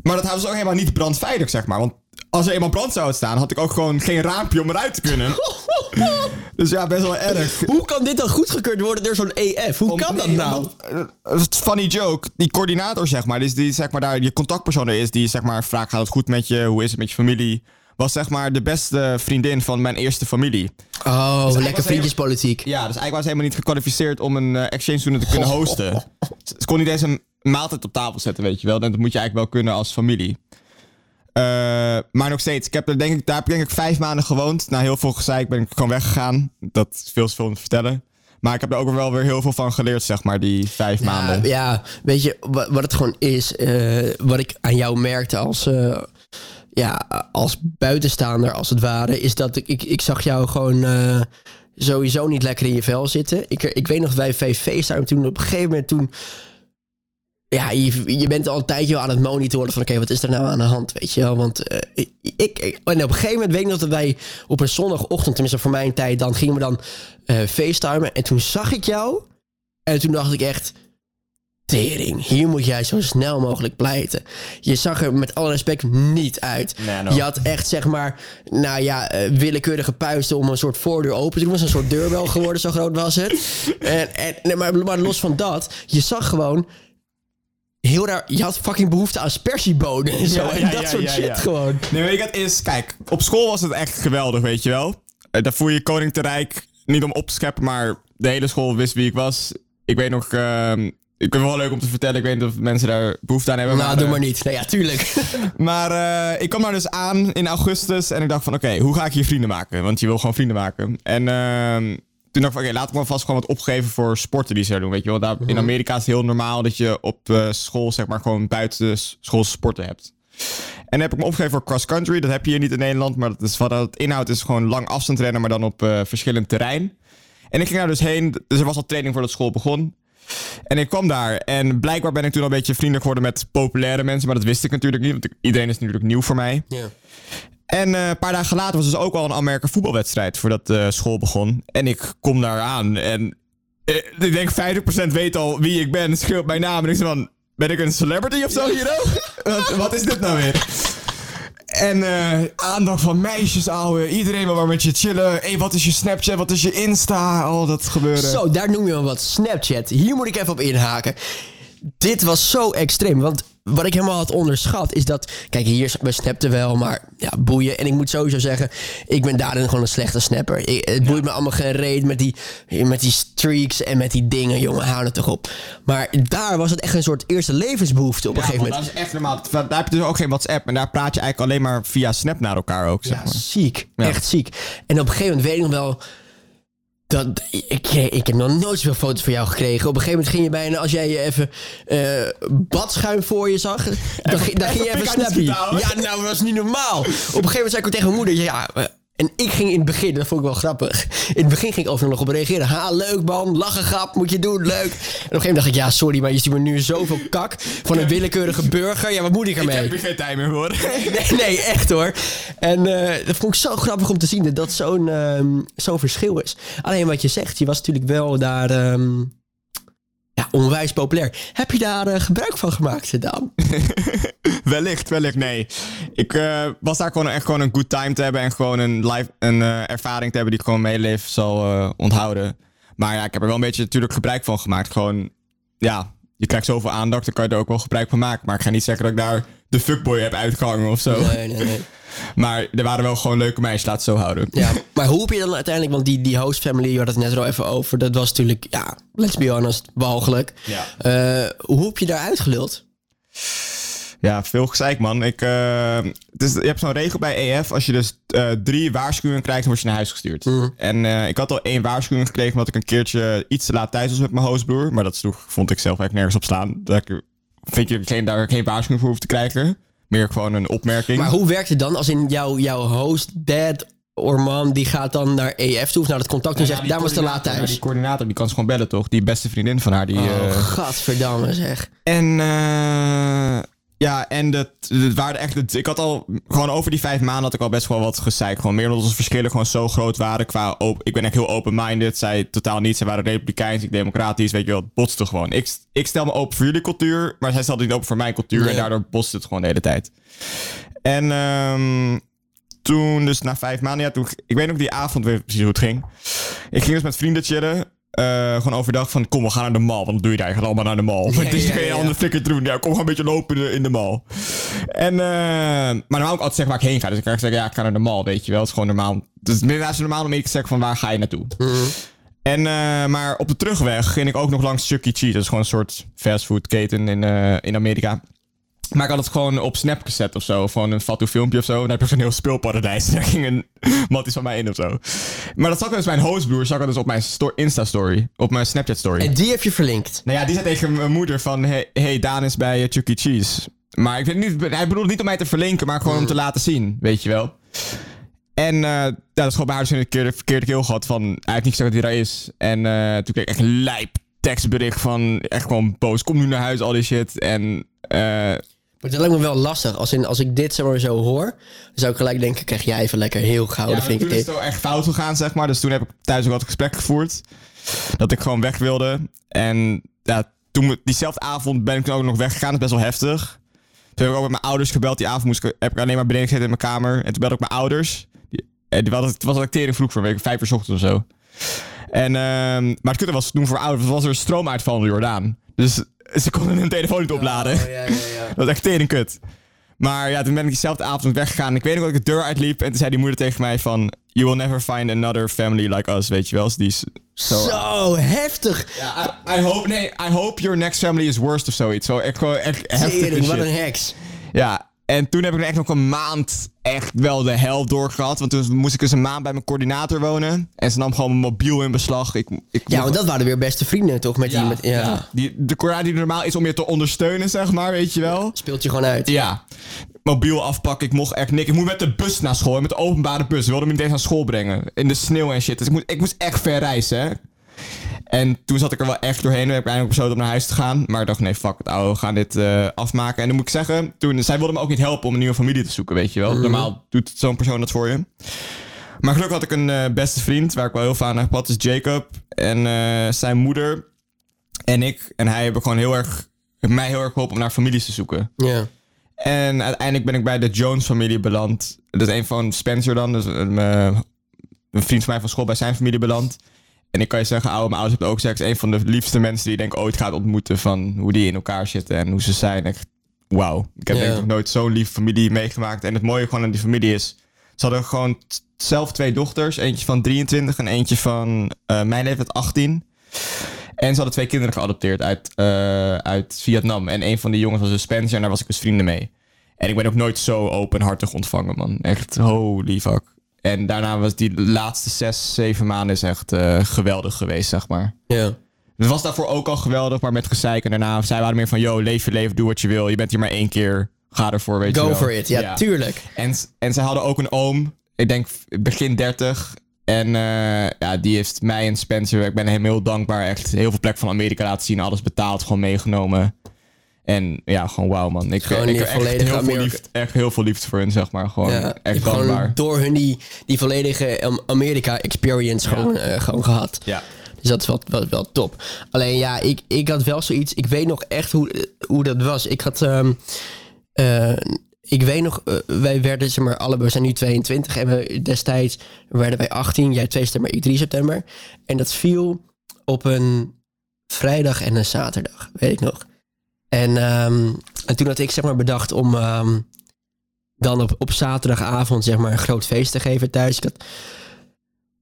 [SPEAKER 2] Maar dat huis was ook helemaal niet brandveilig, zeg maar. Want als er eenmaal brand zou staan, had ik ook gewoon geen raampje om eruit te kunnen. dus ja, best wel erg.
[SPEAKER 1] Hoe kan dit dan goedgekeurd worden door zo'n EF? Hoe kan dat nou?
[SPEAKER 2] eh, funny joke. Die coördinator, zeg maar, die, die zeg maar daar je contactpersoon er is, die zeg maar vraagt: gaat het goed met je? Hoe is het met je familie? Was zeg maar de beste vriendin van mijn eerste familie.
[SPEAKER 1] Oh,
[SPEAKER 2] was
[SPEAKER 1] lekker vriendjespolitiek.
[SPEAKER 2] Ja, dus eigenlijk was ze helemaal niet gekwalificeerd om een eh, exchange student te kunnen hosten. Ze kon niet eens een maaltijd op tafel zetten, weet je wel. En dat moet je eigenlijk wel kunnen als familie. Eh, maar nog steeds, ik heb er denk ik, daar heb ik denk ik vijf maanden gewoond. Na heel veel gezeik ben ik gewoon weggegaan. Dat is veel te veel om te vertellen. Maar ik heb er ook wel weer heel veel van geleerd, zeg maar, die vijf maanden.
[SPEAKER 1] Ja, weet je, wat, wat het gewoon is, eh, wat ik aan jou merkte als, eh, ja, als buitenstaander, als het ware, is dat ik, ik, ik zag jou gewoon sowieso niet lekker in je vel zitten. Ik, ik weet nog, wij VV staan toen op een gegeven moment toen. Ja, je, je bent al een tijdje aan het monitoren van oké, wat is er nou aan de hand, weet je wel? Want eh, ik, ik, en op een gegeven moment weet ik nog dat wij op een zondagochtend, tenminste voor mijn tijd, dan gingen we dan eh facetimen. En toen zag ik jou en toen dacht ik echt, tering, hier moet jij zo snel mogelijk pleiten. Je zag er met alle respect niet uit.
[SPEAKER 2] Nee, no.
[SPEAKER 1] Je had echt, zeg maar, nou ja, eh, willekeurige puisten om een soort voordeur open te doen. Het was een soort deurbel geworden, zo groot was het. En, en, nee, maar, maar los van dat, je zag gewoon... Heel raar, je had fucking behoefte aan spersiebonen en zo. En dat soort shit gewoon.
[SPEAKER 2] Nee, weet je wat is? Kijk, op school was het echt geweldig, weet je wel. Eh, Daar voer je koning te rijk. Niet om op te scheppen, maar de hele school wist wie ik was. Ik weet nog... ehm, ik vind het wel leuk om te vertellen. Ik weet niet of mensen daar behoefte aan hebben.
[SPEAKER 1] Nou,
[SPEAKER 2] maar,
[SPEAKER 1] doe
[SPEAKER 2] eh,
[SPEAKER 1] maar niet. Nou ja, tuurlijk.
[SPEAKER 2] Maar eh, ik kwam daar dus aan in augustus en ik dacht van oké, hoe ga ik hier vrienden maken? Want je wil gewoon vrienden maken. En ehm, toen dacht ik oké, laat ik me vast gewoon wat opgeven voor sporten die ze doen. Weet je wel, daar, in Amerika is het heel normaal dat je op eh, school zeg maar gewoon buiten school sporten hebt. En dan heb ik me opgegeven voor cross country. Dat heb je hier niet in Nederland, maar dat is wat het inhoud is gewoon lang afstand rennen, maar dan op eh, verschillend terrein. En ik ging daar dus heen, dus er was al training voordat school begon. En ik kwam daar en blijkbaar ben ik toen al een beetje vriendelijk geworden met populaire mensen, maar dat wist ik natuurlijk niet, want iedereen is natuurlijk nieuw voor mij. En eh, een paar dagen later was dus ook al een Amerika voetbalwedstrijd voordat school begon. En ik kom daar aan en eh, ik denk 50% weet al wie ik ben, schreeuwt mijn naam. En ik zeg van, ben ik een celebrity of zo hier wat, wat is dit nou weer? En eh, aandacht van meisjes, ouwe. Iedereen wil maar met je chillen. Hé, wat is je Snapchat? Wat is je Insta? Al dat gebeuren.
[SPEAKER 1] Zo, daar noem je wel wat. Snapchat. Hier moet ik even op inhaken. Dit was zo extreem. Want wat ik helemaal had onderschat is dat... Kijk, hier we snapten wel, maar ja, boeien. En ik moet sowieso zeggen, ik ben daarin gewoon een slechte snapper. Ik- het boeit me allemaal geen reet met die, met die streaks en met die dingen. Jongen, hou het toch op. Maar daar was het echt een soort eerste levensbehoefte op een
[SPEAKER 2] Ja,
[SPEAKER 1] gegeven moment.
[SPEAKER 2] dat is echt normaal. Daar heb je dus ook geen WhatsApp. En daar praat je eigenlijk alleen maar via Snap naar elkaar ook, zeg
[SPEAKER 1] Ja,
[SPEAKER 2] maar.
[SPEAKER 1] ziek.
[SPEAKER 2] Ja.
[SPEAKER 1] Echt ziek. En op een gegeven moment weet ik nog wel... Dat, ik, ik heb nog nooit zoveel foto's van jou gekregen. Op een gegeven moment ging je bijna, als jij je even eh, badschuim voor je zag, dan, ging- dan ging je
[SPEAKER 2] even hè?
[SPEAKER 1] Ja, nou, dat was niet normaal. Op een gegeven moment zei ik ook tegen mijn moeder, ja, eh, en ik ging in het begin, dat vond ik wel grappig. In het begin ging ik overal nog op reageren. Ha, leuk man, lachen grap, moet je doen, leuk. En op een gegeven moment dacht ik, ja, sorry, maar je ziet me nu zoveel kak van een willekeurige burger. Ja, wat moet ik
[SPEAKER 2] Ik
[SPEAKER 1] ermee?
[SPEAKER 2] heb er geen tijd meer voor.
[SPEAKER 1] Nee, nee, echt hoor. En eh, dat vond ik zo grappig om te zien dat dat zo'n ehm, zo'n verschil is. Alleen wat je zegt, je was natuurlijk wel daar ehm, ja, onwijs populair. Heb je daar eh, gebruik van gemaakt, Daan?
[SPEAKER 2] wellicht, wellicht, nee. Ik eh, was daar gewoon echt gewoon een good time te hebben en gewoon een, live, een eh, ervaring te hebben die ik gewoon leven zal onthouden. Maar ja, ik heb er wel een beetje natuurlijk gebruik van gemaakt. Gewoon, ja, je krijgt zoveel aandacht, dan kan je er ook wel gebruik van maken. Maar ik ga niet zeggen dat ik daar de fuckboy heb uitgehangen of zo.
[SPEAKER 1] Nee, nee, nee.
[SPEAKER 2] Maar er waren wel gewoon leuke meisjes, laat het zo houden.
[SPEAKER 1] Ja, maar hoe heb je dan uiteindelijk, want die, die host family, je had het net er al even over, dat was natuurlijk, ja, let's be honest, walgelijk.
[SPEAKER 2] Ja.
[SPEAKER 1] Eh, hoe heb je daar uitgeluld?
[SPEAKER 2] Ja, veel gezeik, man. Ik, eh, het is, je hebt zo'n regel bij EF. Als je dus eh, drie waarschuwingen krijgt, dan word je naar huis gestuurd.
[SPEAKER 1] Mhm.
[SPEAKER 2] En eh, ik had al één waarschuwing gekregen... omdat ik een keertje iets te laat thuis was met mijn hoostbroer. Maar dat sloeg, vond ik zelf eigenlijk nergens op slaan. Dat ik, vind je geen, daar geen waarschuwing voor hoeft te krijgen. Meer gewoon een opmerking.
[SPEAKER 1] Maar hoe werkt het dan als in jouw, jouw host, dad or mom, die gaat dan naar EF toe of naar het contact en
[SPEAKER 2] Ja,
[SPEAKER 1] zegt, daar was te laat thuis.
[SPEAKER 2] die coördinator, die kan ze gewoon bellen, toch? Die beste vriendin van haar. Die,
[SPEAKER 1] Oh,
[SPEAKER 2] eh,
[SPEAKER 1] gadverdamme zeg.
[SPEAKER 2] En eh, ja, en dat, het waren echt. het- ik had al gewoon over die vijf maanden had ik al best wel wat gezeik. Gewoon meer omdat onze verschillen gewoon zo groot waren. Qua op, ik ben echt heel open-minded. Zij totaal niet. Zij waren republikeins, ik democratisch. Weet je wel, het botste gewoon. Ik, ik stel me open voor jullie cultuur, maar zij stelde niet open voor mijn cultuur. En daardoor botste het gewoon de hele tijd. En ehm, toen, dus na vijf maanden, ja, toen, ik weet nog die avond weer precies hoe het ging. Ik ging dus met vrienden chillen. Eh, gewoon overdag van, kom, we gaan naar de mall. Want dat doe je daar, je gaat allemaal naar de mall.
[SPEAKER 1] Ja,
[SPEAKER 2] het is
[SPEAKER 1] ja,
[SPEAKER 2] geen
[SPEAKER 1] ja.
[SPEAKER 2] andere flikker te doen. Ja, kom gewoon een beetje lopen in de, in de mall. En, eh, maar normaal ook altijd zeggen waar ik heen ga. Dus ik kan zeggen, ja, ik ga naar de mall, weet je wel. Het is gewoon normaal. Dus het is normaal om ik te zeggen van, waar ga je naartoe? En, eh, maar op de terugweg ging ik ook nog langs Chuck E. Cheese. Dat is gewoon een soort fastfoodketen in, in Amerika. Maar ik had het gewoon op Snap gezet of zo. Gewoon een fatu filmpje of zo. En daar heb je zo'n heel speelparadijs. Daar ging een matties van mij in of zo. Maar dat zag ik dus mijn hostbroer. Zag ik dus op mijn sto- Insta-story. Op mijn Snapchat-story.
[SPEAKER 1] En die heb je verlinkt.
[SPEAKER 2] Nou ja, die zei tegen mijn moeder van... Hey, hey Daan is bij eh, Chuck E. Cheese. Maar ik weet niet, hij bedoelde niet om mij te verlinken... maar gewoon om te laten zien, weet je wel. En eh, ja, dat is gewoon bij haar dus een keer de verkeerde keel gehad van... Hij heeft niet gezegd dat hij daar is. En eh, toen kreeg ik echt een lijp tekstbericht van... Echt gewoon boos, kom nu naar huis, al die shit. En eh,
[SPEAKER 1] Maar dat lijkt me wel lastig. Als, in, als ik dit zeg maar zo hoor, dan zou ik gelijk denken, krijg jij even lekker heel gauw.
[SPEAKER 2] ja,
[SPEAKER 1] vind ik
[SPEAKER 2] is
[SPEAKER 1] het
[SPEAKER 2] het echt fout gegaan, zeg maar. Dus toen heb ik thuis ook wat gesprek gevoerd. Dat ik gewoon weg wilde. En ja, toen, diezelfde avond ben ik ook nog weggegaan. Dat is best wel heftig. Toen heb ik ook met mijn ouders gebeld. Die avond moest ik, heb ik alleen maar beneden gezeten in mijn kamer. En toen belde ik mijn ouders. Die, eh, die, was, het was al tering vroeg voor week, vijf uur 's ochtends of zo. En, ehm, maar het kutte was toen voor ouders, was er een stroomuitval in de Jordaan. Dus ze konden hun telefoon niet opladen.
[SPEAKER 1] Oh, ja, ja, ja.
[SPEAKER 2] Dat was echt tering kut. Maar ja, toen ben ik diezelfde avond weggegaan. Ik weet nog dat ik de deur uitliep. En toen zei die moeder tegen mij van... You will never find another family like us, weet je wel. Dus die is zo...
[SPEAKER 1] Zo, heftig.
[SPEAKER 2] Ja, I, I hope, nee, I hope your next family is worst of zoiets. Zo echt gewoon echt heftig
[SPEAKER 1] wat een heks.
[SPEAKER 2] Ja, en toen heb ik echt nog een maand echt wel de hel doorgehad. Want toen moest ik dus een maand bij mijn coördinator wonen. En ze nam gewoon mijn mobiel in beslag. Ik, ik
[SPEAKER 1] Ja, want dat waren weer beste vrienden toch? Met die,
[SPEAKER 2] ja,
[SPEAKER 1] met, ja.
[SPEAKER 2] ja. Die, de coördinator die normaal is om je te ondersteunen, zeg maar, weet je wel.
[SPEAKER 1] Speelt je gewoon uit.
[SPEAKER 2] Ja. Mobiel afpakken, ik mocht echt niks. Ik moet met de bus naar school, met de openbare bus. Ze wilden me niet eens naar school brengen. In de sneeuw en shit. Dus ik moest, ik moest echt ver reizen, hè. En toen zat ik er wel echt doorheen. Toen heb ik eindelijk besloten om naar huis te gaan. Maar ik dacht, nee, fuck het, ouwe. We gaan dit eh, afmaken. En dan moet ik zeggen, toen, zij wilde me ook niet helpen om een nieuwe familie te zoeken, weet je wel. Normaal doet zo'n persoon dat voor je. Maar gelukkig had ik een eh, beste vriend, waar ik wel heel veel aan heb gehad, is Jacob. En eh, zijn moeder en ik en hij hebben gewoon heel erg, mij heel erg geholpen om naar families te zoeken.
[SPEAKER 1] Ja.
[SPEAKER 2] En uiteindelijk ben ik bij de Jones-familie beland. Dat is een van Spencer dan, dus een, een vriend van mij van school bij zijn familie beland. En ik kan je zeggen, oude, mijn ouders hebben ook is een van de liefste mensen die je denk ik ooit gaat ontmoeten. Van hoe die in elkaar zitten en hoe ze zijn. Echt, wauw. Ik heb denk ik nog nooit zo'n lieve familie meegemaakt. En het mooie gewoon aan die familie is, ze hadden gewoon zelf twee dochters. Eentje van 23 en eentje van eh, mijn leeftijd 18. En ze hadden twee kinderen geadopteerd uit, eh, uit Vietnam. En een van die jongens was dus Spencer en daar was ik dus vrienden mee. En ik ben ook nooit zo openhartig ontvangen, man. Echt holy fuck. En daarna was die laatste zes, zeven maanden is echt eh, geweldig geweest, zeg maar.
[SPEAKER 1] Ja.
[SPEAKER 2] Het was daarvoor ook al geweldig, maar met gezeik. En daarna, zij waren meer van, yo, leef je leven, doe wat je wil. Je bent hier maar één keer, ga ervoor, weet je
[SPEAKER 1] Go
[SPEAKER 2] wel.
[SPEAKER 1] for it. Ja, tuurlijk.
[SPEAKER 2] En, en ze hadden ook een oom, ik denk begin 30. En eh, ja, die heeft mij en Spencer, ik ben hem heel dankbaar. Echt heel veel plek van Amerika laten zien, alles betaald, gewoon meegenomen. En ja, gewoon wauw man. Ik,
[SPEAKER 1] Gewoon
[SPEAKER 2] ik echt heel, veel liefde, echt heel veel liefde voor hun, zeg maar. Gewoon
[SPEAKER 1] Ja,
[SPEAKER 2] echt
[SPEAKER 1] gewoon door hun die, die volledige Amerika-experience gewoon, eh, gewoon gehad.
[SPEAKER 2] Ja.
[SPEAKER 1] Dus dat is wel, wel, wel top. Alleen ja, ik, ik had wel zoiets. Ik weet nog echt hoe, hoe dat was. Ik had. ehm, eh, ik weet nog, eh, wij werden, zeg maar, allebei, we zijn nu 22 en we, destijds werden wij 18. Jij 2 september, ik 3 september. En dat viel op een vrijdag en een zaterdag, weet ik nog. En, ehm, en toen had ik zeg maar bedacht om ehm, dan op, op zaterdagavond zeg maar een groot feest te geven thuis. Ik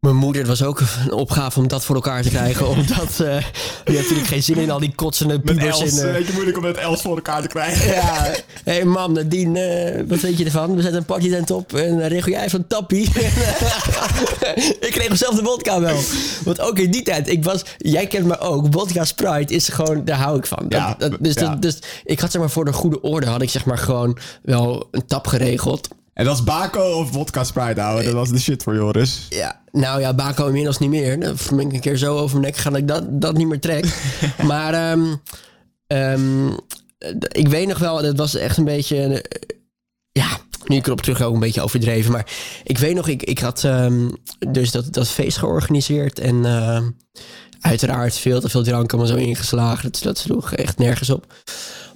[SPEAKER 1] Mijn moeder het was ook een opgave om dat voor elkaar te krijgen. omdat eh die had natuurlijk geen zin in al die kotsende pubers.
[SPEAKER 2] Els,
[SPEAKER 1] in,
[SPEAKER 2] een beetje moeilijk om met Els voor elkaar te krijgen.
[SPEAKER 1] ja, hé hey man, Nadine, eh, wat weet je ervan? We zetten een partytent op en uh, regel jij van tappie. ik kreeg zelf de vodka wel. Want ook in die tijd, ik was, jij kent me ook, vodka Sprite is gewoon, daar hou ik van. Dat-
[SPEAKER 2] Ja,
[SPEAKER 1] dat- dus,
[SPEAKER 2] ja.
[SPEAKER 1] dat- dus ik had zeg maar voor de goede orde, had ik zeg maar gewoon wel een tap geregeld.
[SPEAKER 2] En dat is Baco of vodka Sprite, ouwe. Dat was de shit voor Joris.
[SPEAKER 1] Ja, nou ja, Baco inmiddels niet meer. Dan ben ik een keer zo over mijn nek gegaan dat ik dat, dat niet meer trek. maar ehm, ehm, ik weet nog wel, dat was echt een beetje... eh, ja, nu ik erop terug ook een beetje overdreven. Maar ik weet nog, ik, ik had ehm, dus dat, dat feest georganiseerd. En uiteraard veel te veel drank allemaal zo ingeslagen. Dat, dat sloeg echt nergens op.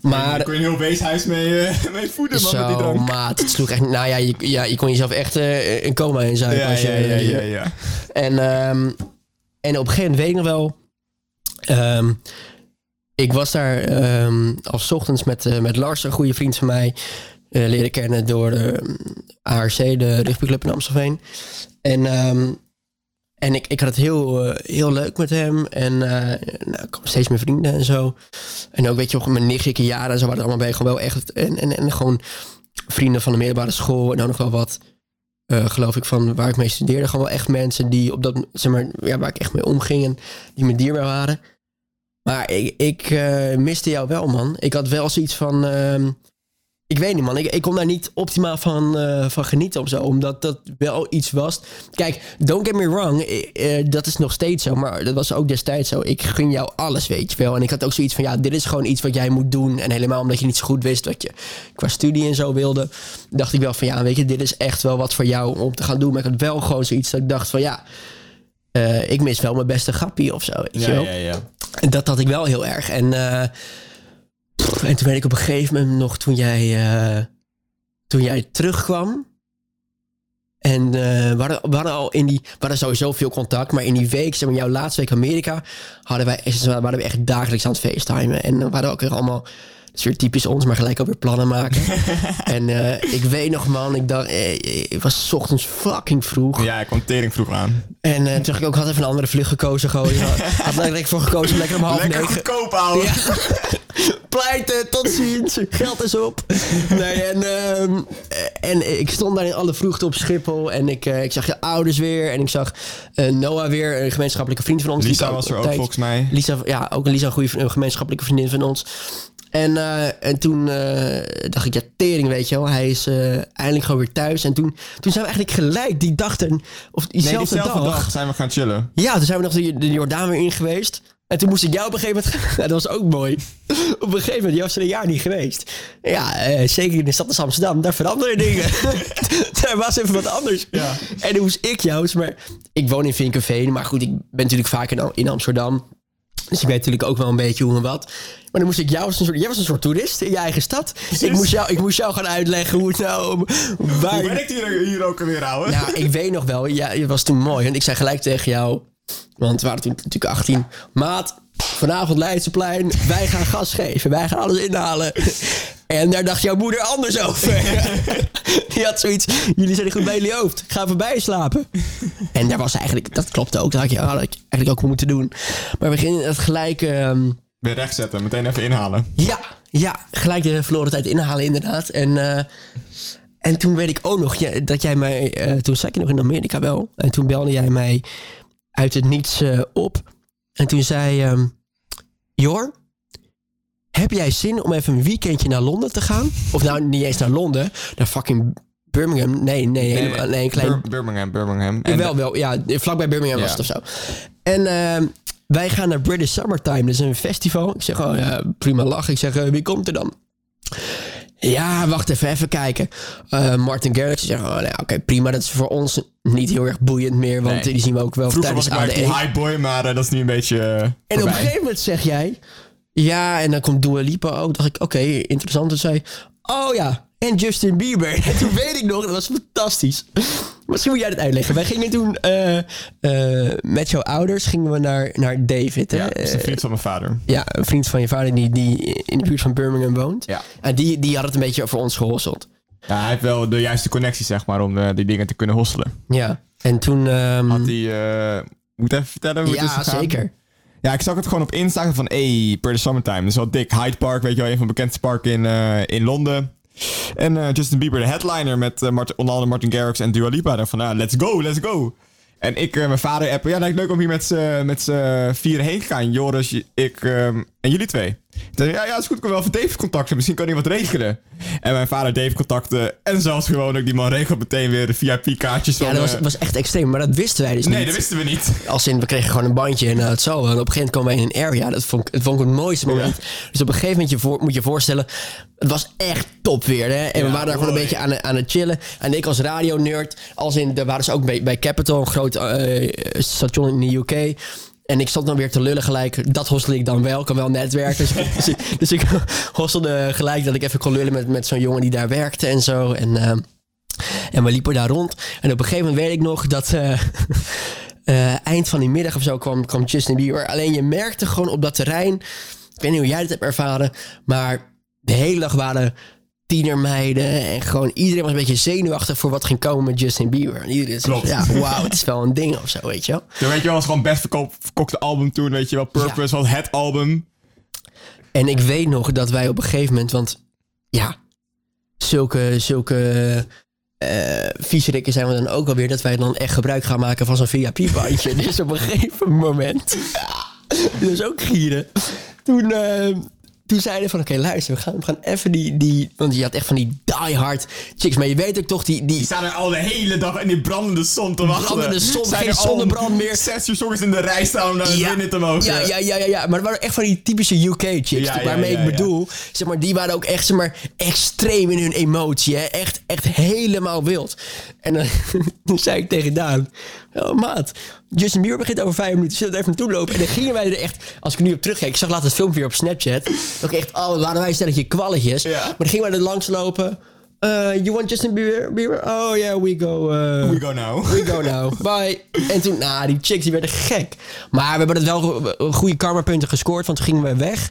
[SPEAKER 1] Maar...
[SPEAKER 2] Daar kon je een heel weeshuis mee, eh, mee voeden, man, met die
[SPEAKER 1] Zo,
[SPEAKER 2] drank.
[SPEAKER 1] maat. Het sloeg echt... Nou ja, je, ja, je kon jezelf echt eh, in coma inzuipen.
[SPEAKER 2] Ja,
[SPEAKER 1] als je,
[SPEAKER 2] ja, ja, ja, ja.
[SPEAKER 1] En, ehm, en op een gegeven moment weet ik nog wel... ehm, ik was daar ehm als ochtends met, eh, met Lars, een goede vriend van mij... eh, leren kennen door de ARC, de rugbyclub in Amstelveen. En, en ik, ik had het heel, eh, heel leuk met hem. En eh nou, ik kwam steeds meer vrienden en zo. En ook, weet je, nog mijn nichtje jaren en zo waren allemaal bij. Gewoon wel echt... En, en, en gewoon vrienden van de middelbare school. En ook nog wel wat, eh, geloof ik, van waar ik mee studeerde. Gewoon wel echt mensen die op dat, zeg maar, ja, waar ik echt mee omging. En die me dierbaar waren. Maar ik, ik miste jou wel, man. Ik had wel zoiets van... ik weet niet, man. Ik, ik kon daar niet optimaal van, eh, van genieten of zo. Omdat dat wel iets was. Kijk, don't get me wrong. eh, eh, dat is nog steeds zo. Maar dat was ook destijds zo. Ik gun jou alles, weet je wel. En ik had ook zoiets van... Ja, dit is gewoon iets wat jij moet doen. En helemaal omdat je niet zo goed wist wat je qua studie en zo wilde. Dacht ik wel van... Ja, weet je, dit is echt wel wat voor jou om te gaan doen. Maar ik had wel gewoon zoiets dat ik dacht van... Ja, ik mis wel mijn beste grappie of zo, weet je wel.
[SPEAKER 2] ja, ja.
[SPEAKER 1] En dat had ik wel heel erg. En, en toen weet ik op een gegeven moment nog, toen jij, eh, toen jij terugkwam. En eh, we, hadden, al in die, we hadden sowieso veel contact, maar in die week, zeg maar, jouw laatste week Amerika, hadden wij waren we echt dagelijks aan het facetimen. En we ook weer allemaal, is weer typisch ons, maar gelijk ook weer plannen maken. en eh, ik weet nog, man, ik dacht, eh, ik was 's ochtends fucking vroeg.
[SPEAKER 2] Ja, ik kwam tering vroeg aan.
[SPEAKER 1] En eh, toen ik ook, had even een andere vlucht gekozen. Gewoon. Had, er direct voor gekozen om lekker om half
[SPEAKER 2] Lekker
[SPEAKER 1] negen.
[SPEAKER 2] goedkoop, ouwe.
[SPEAKER 1] Ja. Pleiten, tot ziens. Geld is op. Nee, en, ehm, en ik stond daar in alle vroegte op Schiphol. En ik, eh, ik zag je ouders weer. En ik zag eh, Noah weer, een gemeenschappelijke vriend van ons.
[SPEAKER 2] Lisa was er ook
[SPEAKER 1] tijd-
[SPEAKER 2] volgens mij.
[SPEAKER 1] Lisa, ja, ook een Lisa, een goede een gemeenschappelijke vriendin van ons. En, eh, en toen eh, dacht ik, ja, tering, weet je wel. Hij is eh, eindelijk gewoon weer thuis. En toen, toen zijn we eigenlijk gelijk die dag, ten, of diezelfde dag,
[SPEAKER 2] dag zijn we gaan chillen.
[SPEAKER 1] ja, toen zijn we nog de, de Jordaan weer in geweest. En toen moest ik jou op een gegeven moment... Ja, dat was ook mooi. Op een gegeven moment, je was er een jaar niet geweest. Ja, eh, zeker in de stad als Amsterdam, daar veranderen dingen. daar was even wat anders.
[SPEAKER 2] Ja.
[SPEAKER 1] En toen moest ik jou, maar ik woon in Vinkenveen. Maar goed, ik ben natuurlijk vaak in, in Amsterdam. Dus ik weet natuurlijk ook wel een beetje hoe en wat. Maar dan moest ik jou als een soort... Jij was een soort toerist in je eigen stad. Ik moest, jou, ik moest jou gaan uitleggen hoe het nou... Waar
[SPEAKER 2] Hoe
[SPEAKER 1] je-
[SPEAKER 2] werkt hier, hier ook alweer, ouwe?
[SPEAKER 1] nou, ik weet nog wel. Ja, het was toen mooi. En ik zei gelijk tegen jou... Want we waren toen natuurlijk 18. Maat, vanavond Leidseplein. Wij gaan gas geven. Wij gaan alles inhalen. En daar dacht jouw moeder anders over. Die had zoiets... Jullie zijn goed bij jullie hoofd. Ik ga voorbij slapen. En daar was eigenlijk... Dat klopte ook. Dat had je had ik eigenlijk ook moeten doen. Maar we gingen het gelijk... ehm,
[SPEAKER 2] Weer rechtzetten, meteen even inhalen.
[SPEAKER 1] ja, ja, gelijk de verloren tijd inhalen inderdaad. En, eh, en toen weet ik ook nog ja, dat jij mij... eh, toen zat je nog in Amerika wel. En toen belde jij mij uit het niets eh, op. En toen zei... ehm Jor, heb jij zin om even een weekendje naar Londen te gaan? Of nou, niet eens naar Londen. Naar fucking Birmingham. Nee, nee, helemaal, nee een klein...
[SPEAKER 2] Bir- Birmingham, Birmingham. En
[SPEAKER 1] wel, wel, ja, vlakbij Birmingham was het of zo. En ehm, wij gaan naar British Summertime, dat is een festival. Ik zeg, oh ja, prima lachen. Ik zeg, eh, wie komt er dan? Ja, wacht even, even kijken. Eh, Martin Garrix zegt, oh, nou, oké, prima. Dat is voor ons niet heel erg boeiend meer, want
[SPEAKER 2] Nee.
[SPEAKER 1] die zien we ook wel
[SPEAKER 2] Vroeger was
[SPEAKER 1] tijdens
[SPEAKER 2] ik maar die hype boy, maar eh, dat is nu een beetje eh,
[SPEAKER 1] En op een gegeven moment zeg jij... Ja, en dan komt Dua Lipa ook. dacht ik, oké, interessant. En zei, oh ja, en Justin Bieber. En toen weet ik nog, dat was fantastisch. Misschien moet jij dat uitleggen. Wij gingen toen eh, eh, met jouw ouders gingen we naar, naar David. Hè?
[SPEAKER 2] Ja, dat is een vriend van mijn vader.
[SPEAKER 1] ja, een vriend van je vader die, die in de buurt van Birmingham woont.
[SPEAKER 2] Ja.
[SPEAKER 1] En die, die had het een beetje voor ons gehosseld.
[SPEAKER 2] Ja, hij heeft wel de juiste connecties, zeg maar, om eh, die dingen te kunnen hosselen.
[SPEAKER 1] Ja. En toen... ehm,
[SPEAKER 2] Had hij... moet even vertellen hoe het is
[SPEAKER 1] ja,
[SPEAKER 2] gegaan?
[SPEAKER 1] zeker.
[SPEAKER 2] Ja, ik zag het gewoon op Insta van, hey, per the summertime. Dat is wel dik. Hyde Park, weet je wel, een van de bekendste parken in, in Londen. En eh, Justin Bieber, de headliner, met eh, Martin, onder andere Martin Garrix en Dua Lipa. Van, nou, let's go, let's go. En ik, eh, mijn vader appen, ja, lijkt leuk om hier met z'n vieren heen te gaan. Joris, ik ehm, en jullie twee. Zei, ja, ja, is goed, ik kan wel even Dave contacten. Misschien kan hij wat regelen. En mijn vader Dave contacten. En zelfs gewoon ook, die man regelt meteen weer de VIP-kaartjes.
[SPEAKER 1] Ja, dat was, was echt extreem, maar dat wisten wij dus
[SPEAKER 2] Nee,
[SPEAKER 1] niet.
[SPEAKER 2] dat wisten we niet.
[SPEAKER 1] Als in, we kregen gewoon een bandje en uh, het zo. En op een gegeven moment komen wij in een area. Dat vond dat vond ik het mooiste moment. Dus op een gegeven moment je voor, moet je je voorstellen... Het was echt top weer, hè. En we waren daar gewoon een beetje aan, aan het chillen. En ik als radio-nerd... Als in, daar waren ze ook bij, bij Capital, een groot eh, station in de UK... En ik stond dan weer te lullen gelijk. Dat hostel ik dan wel. Ik kan wel netwerken. Dus, ik- dus, dus hostelde gelijk dat ik even kon lullen met, met zo'n jongen die daar werkte en zo. En, eh, en we liepen daar rond. En op een gegeven moment weet ik nog dat... eh, eh, eind van die middag of zo kwam, kwam Justin Bieber. Alleen je merkte gewoon op dat terrein... Ik weet niet hoe jij dit hebt ervaren... maar de hele dag waren tienermeiden... en gewoon iedereen was een beetje zenuwachtig... voor wat ging komen met Justin Bieber. En iedereen zei,
[SPEAKER 2] Klopt.
[SPEAKER 1] Ja, wauw, het is wel een ding of zo, weet je wel.
[SPEAKER 2] Ja, weet je wel, was gewoon best verkochte album toen, weet je wel. Purpose was het album.
[SPEAKER 1] En ik weet nog dat wij op een gegeven moment, want ja, zulke, zulke eh viezerikken zijn we dan ook alweer, dat wij dan echt gebruik gaan maken van zo'n VIP-bandje. dus op een gegeven moment, dus ook gieren. Toen, eh, toen zeiden van, oké, luister, we gaan, we gaan even die, die, want je had echt van die die-hard chicks, maar je weet ook toch, die, die,
[SPEAKER 2] Die staan er al de hele dag in die brandende zon te wachten.
[SPEAKER 1] Brandende zon,
[SPEAKER 2] Zijn
[SPEAKER 1] geen zonnebrand meer.
[SPEAKER 2] Zes uur 's ochtends in de rij staan om naar
[SPEAKER 1] Ja,
[SPEAKER 2] binnen te mogen.
[SPEAKER 1] Ja, ja, ja, ja, ja. Maar dat waren echt van die typische UK-chicks.
[SPEAKER 2] Ja, ja,
[SPEAKER 1] waarmee ik bedoel, zeg maar, die waren ook echt zeg maar, extreem in hun emotie. Hè? Echt, echt helemaal wild. En dan, toen zei ik tegen Daan: Oh, maat, Justin Bieber begint over vijf minuten. Zullen we er even naartoe lopen? En dan gingen wij er echt, als ik nu op terugkijk, ik zag later het filmpje weer op Snapchat. Ook echt, oh, waren wij een stelletje kwalletjes.
[SPEAKER 2] Ja.
[SPEAKER 1] Maar dan gingen wij er langs lopen. Eh, you want Justin Bieber? Bieber? Oh yeah, we go. eh,
[SPEAKER 2] We go now.
[SPEAKER 1] we go now. Bye. En toen, nou, die chicks die werden gek. Maar we hebben het wel go- goede karmapunten gescoord, want toen gingen we weg.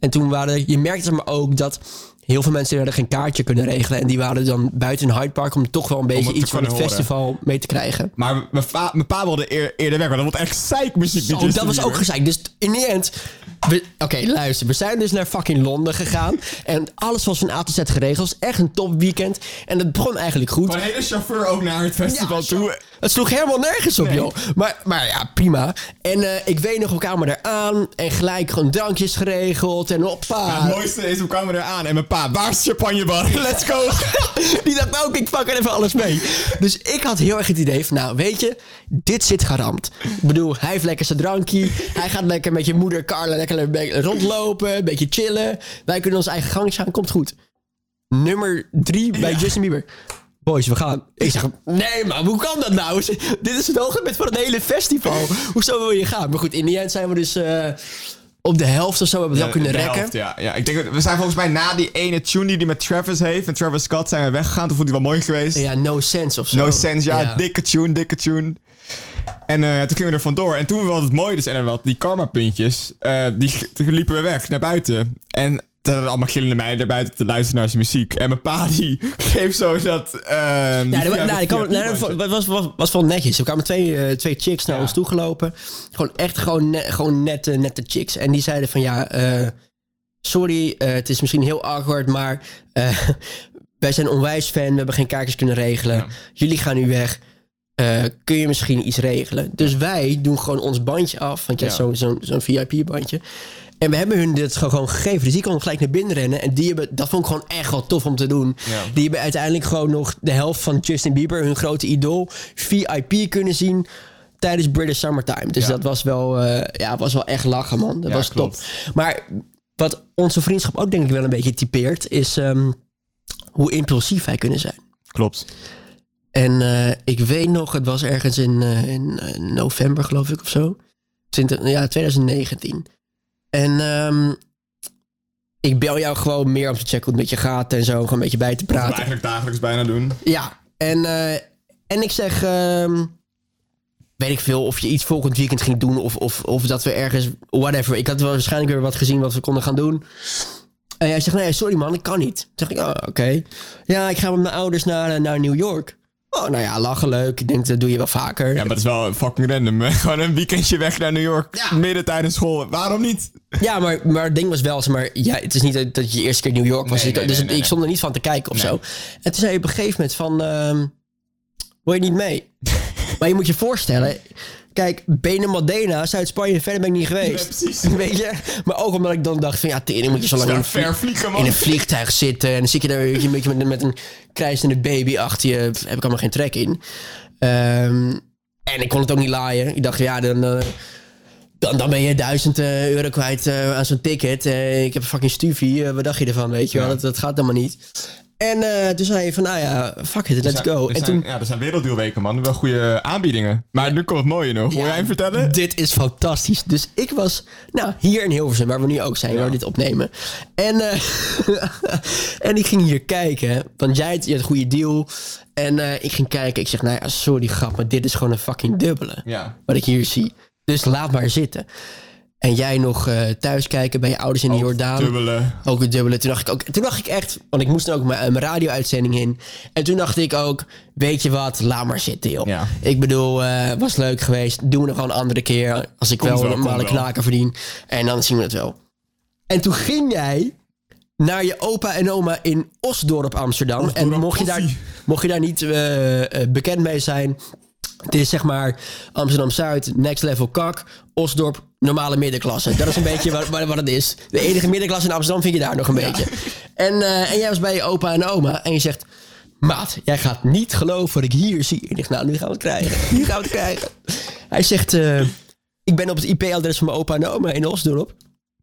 [SPEAKER 1] En toen waren, je merkte maar ook dat heel veel mensen hadden geen kaartje kunnen regelen. En die waren dan buiten Hyde Park om toch wel een beetje iets van het
[SPEAKER 2] horen.
[SPEAKER 1] festival mee te krijgen.
[SPEAKER 2] Maar mijn, mijn pa wilde eer- eerder weg, maar dat wordt echt zeikmuziek.
[SPEAKER 1] Oh, dat was ook gezegd. Dus in die end... Oké, luister. We zijn dus naar fucking Londen gegaan. En alles was van A tot Z geregeld. Het was echt een top weekend. En het begon eigenlijk goed.
[SPEAKER 2] Een hele chauffeur ook naar het festival
[SPEAKER 1] Ja,
[SPEAKER 2] toe.
[SPEAKER 1] Het sloeg helemaal nergens op,
[SPEAKER 2] Nee.
[SPEAKER 1] joh. Maar, maar ja, prima. En eh, ik weet nog, we kwamen er aan. En gelijk gewoon drankjes geregeld. En hoppa.
[SPEAKER 2] Het mooiste is, we kwamen er aan en mijn pa, waar is de champagnebar? Let's go.
[SPEAKER 1] Die dacht ook, ik pak er even alles mee. Dus ik had heel erg het idee van, nou weet je, dit zit geramd. Ik bedoel, hij heeft lekker zijn drankje. Hij gaat lekker met je moeder Carla lekker rondlopen. Een beetje chillen. Wij kunnen ons eigen gang gaan, komt goed. Nummer drie bij Justin Bieber. Boys, we gaan. Ik zeg, nee maar hoe kan dat nou? Dit is het hoogtepunt van het hele festival. Hoezo wil je gaan? Maar goed, in die end zijn we dus eh, op de helft of zo hebben we wel kunnen rekken.
[SPEAKER 2] helft, ja. ja. Ik denk, dat- we zijn volgens mij na die ene tune die hij met Travis heeft, met Travis Scott, zijn we weggegaan. Toen vond hij wel mooi geweest.
[SPEAKER 1] Ja, no sense of zo.
[SPEAKER 2] No sense, ja, dikke tune, dikke tune. En eh, toen gingen we er vandoor. En toen was het mooi dus, en wat, die karma-puntjes, eh, die toen liepen we weg naar buiten. En er allemaal gillende meiden naar buiten te luisteren naar zijn muziek. En mijn pa die geeft zo dat... ehm,
[SPEAKER 1] Ja, nou, kwam, dat was, was, was wel netjes. Er kwamen twee, eh, twee chicks naar
[SPEAKER 2] Ja.
[SPEAKER 1] ons toegelopen. Gewoon echt gewoon, net, gewoon nette, nette chicks. En die zeiden van ja, eh, sorry, eh, het is misschien heel awkward, maar wij zijn onwijs fan. We hebben geen kaartjes kunnen regelen.
[SPEAKER 2] Ja.
[SPEAKER 1] Jullie gaan nu weg. Kun je misschien iets regelen? Dus wij doen gewoon ons bandje af. Want je hebt
[SPEAKER 2] Ja.
[SPEAKER 1] zo'n zo'n zo'n VIP-bandje. En we hebben hun dit gewoon gegeven. Dus die kon gelijk naar binnen rennen. En die hebben, dat vond ik gewoon echt wel tof om te doen.
[SPEAKER 2] Ja.
[SPEAKER 1] Die hebben uiteindelijk gewoon nog de helft van Justin Bieber, hun grote idool, VIP kunnen zien tijdens British Summertime. Dus
[SPEAKER 2] Ja.
[SPEAKER 1] dat was wel, eh, ja, was wel echt lachen, man. Dat
[SPEAKER 2] Ja,
[SPEAKER 1] was
[SPEAKER 2] klopt.
[SPEAKER 1] top. Maar wat onze vriendschap ook denk ik wel een beetje typeert, is ehm, hoe impulsief wij kunnen zijn.
[SPEAKER 2] Klopt.
[SPEAKER 1] En eh, ik weet nog, het was ergens in, eh, in november, geloof ik, of zo. 20, ja, 2019. En ehm, ik bel jou gewoon meer om te checken hoe het met je gaat en zo. Gewoon een beetje bij te praten.
[SPEAKER 2] eigenlijk dagelijks bijna doen.
[SPEAKER 1] Ja, en, eh, en ik zeg, ehm, weet ik veel, of je iets volgend weekend ging doen of, of, of dat we ergens, whatever. Ik had wel waarschijnlijk weer wat gezien wat we konden gaan doen. En jij zegt, nee, sorry man, ik kan niet. Zeg ik, oh, oké. Ja, ik ga met mijn ouders naar, eh, naar New York. Oh, nou ja, lachen leuk. Ik denk, dat doe je wel vaker.
[SPEAKER 2] Ja, maar het is wel fucking random. hè. Gewoon een weekendje weg naar New York.
[SPEAKER 1] Ja.
[SPEAKER 2] Midden tijdens school. Waarom niet?
[SPEAKER 1] Ja, maar, maar het ding was wel, zeg maar, ja, het is niet dat, dat je eerste keer in New York was.
[SPEAKER 2] Nee,
[SPEAKER 1] Ik-
[SPEAKER 2] nee,
[SPEAKER 1] dus
[SPEAKER 2] nee,
[SPEAKER 1] ik stond er niet van te kijken of zo. En toen zei je op een gegeven moment van, ehm, wil je niet mee? maar je moet je voorstellen, kijk, Benen Modena, Zuid-Spanje, verder ben ik niet geweest.
[SPEAKER 2] Ja.
[SPEAKER 1] Weet je? Maar ook omdat ik dan dacht van, ja, tering moet je zo lang in
[SPEAKER 2] ver vliegen, man.
[SPEAKER 1] in een vliegtuig zitten. En dan zit je daar een beetje met, met een krijzende baby achter je. Pff, Heb ik allemaal geen trek in. Ehm, en ik kon het ook niet laaien. Ik dacht, ja, dan... eh, dan, dan ben je duizend eh, euro kwijt eh, aan zo'n ticket. Eh, ik heb een fucking stufie. Wat dacht je ervan, weet je wel?
[SPEAKER 2] Ja.
[SPEAKER 1] Dat, dat gaat helemaal niet. En eh, toen zei je van, nou ja, fuck it, let's
[SPEAKER 2] zijn-
[SPEAKER 1] go. En
[SPEAKER 2] zijn,
[SPEAKER 1] toen,
[SPEAKER 2] Ja, er zijn werelddeelweken, man. Wel goede aanbiedingen. Maar nu komt het mooie nog. Wil
[SPEAKER 1] Ja,
[SPEAKER 2] jij hem vertellen?
[SPEAKER 1] Dit is fantastisch. Dus ik was nou, hier in Hilversum, waar we nu ook zijn, waar we dit opnemen. En, eh, en ik ging hier kijken, want jij had, je had een goede deal. En eh, ik ging kijken. Ik zeg, nou ja, sorry grap, maar dit is gewoon een fucking dubbele.
[SPEAKER 2] Ja.
[SPEAKER 1] Wat ik hier zie. Dus laat maar zitten. En jij nog eh, thuis kijken bij je ouders in de Jordaan. Ook het dubbele. Toen dacht ik ook, toen dacht ik echt, want ik moest dan ook mijn, mijn radio-uitzending in. En toen dacht ik ook, weet je wat, laat maar zitten, joh.
[SPEAKER 2] Ja.
[SPEAKER 1] Ik bedoel, eh, was leuk geweest. Doen we nog wel een andere keer. Als ik
[SPEAKER 2] Komt
[SPEAKER 1] wel
[SPEAKER 2] wel,
[SPEAKER 1] een normale knaker verdien. En dan zien we het wel. En toen ging jij naar je opa en oma in Osdorp, Amsterdam. en mocht je, daar, mocht je daar niet eh, eh, bekend mee zijn. Het is zeg maar Amsterdam-Zuid, next level kak. Osdorp, normale middenklasse. Dat is een beetje wat, wat het is. De enige middenklasse in Amsterdam vind je daar nog een beetje. En, eh, en jij was bij je opa en oma en je zegt... Maat, jij gaat niet geloven wat ik hier zie. Ik dacht, nou, nu gaan we het krijgen. Nu gaan we het krijgen. Hij zegt, eh, ik ben op het IP-adres van mijn opa en oma in Osdorp.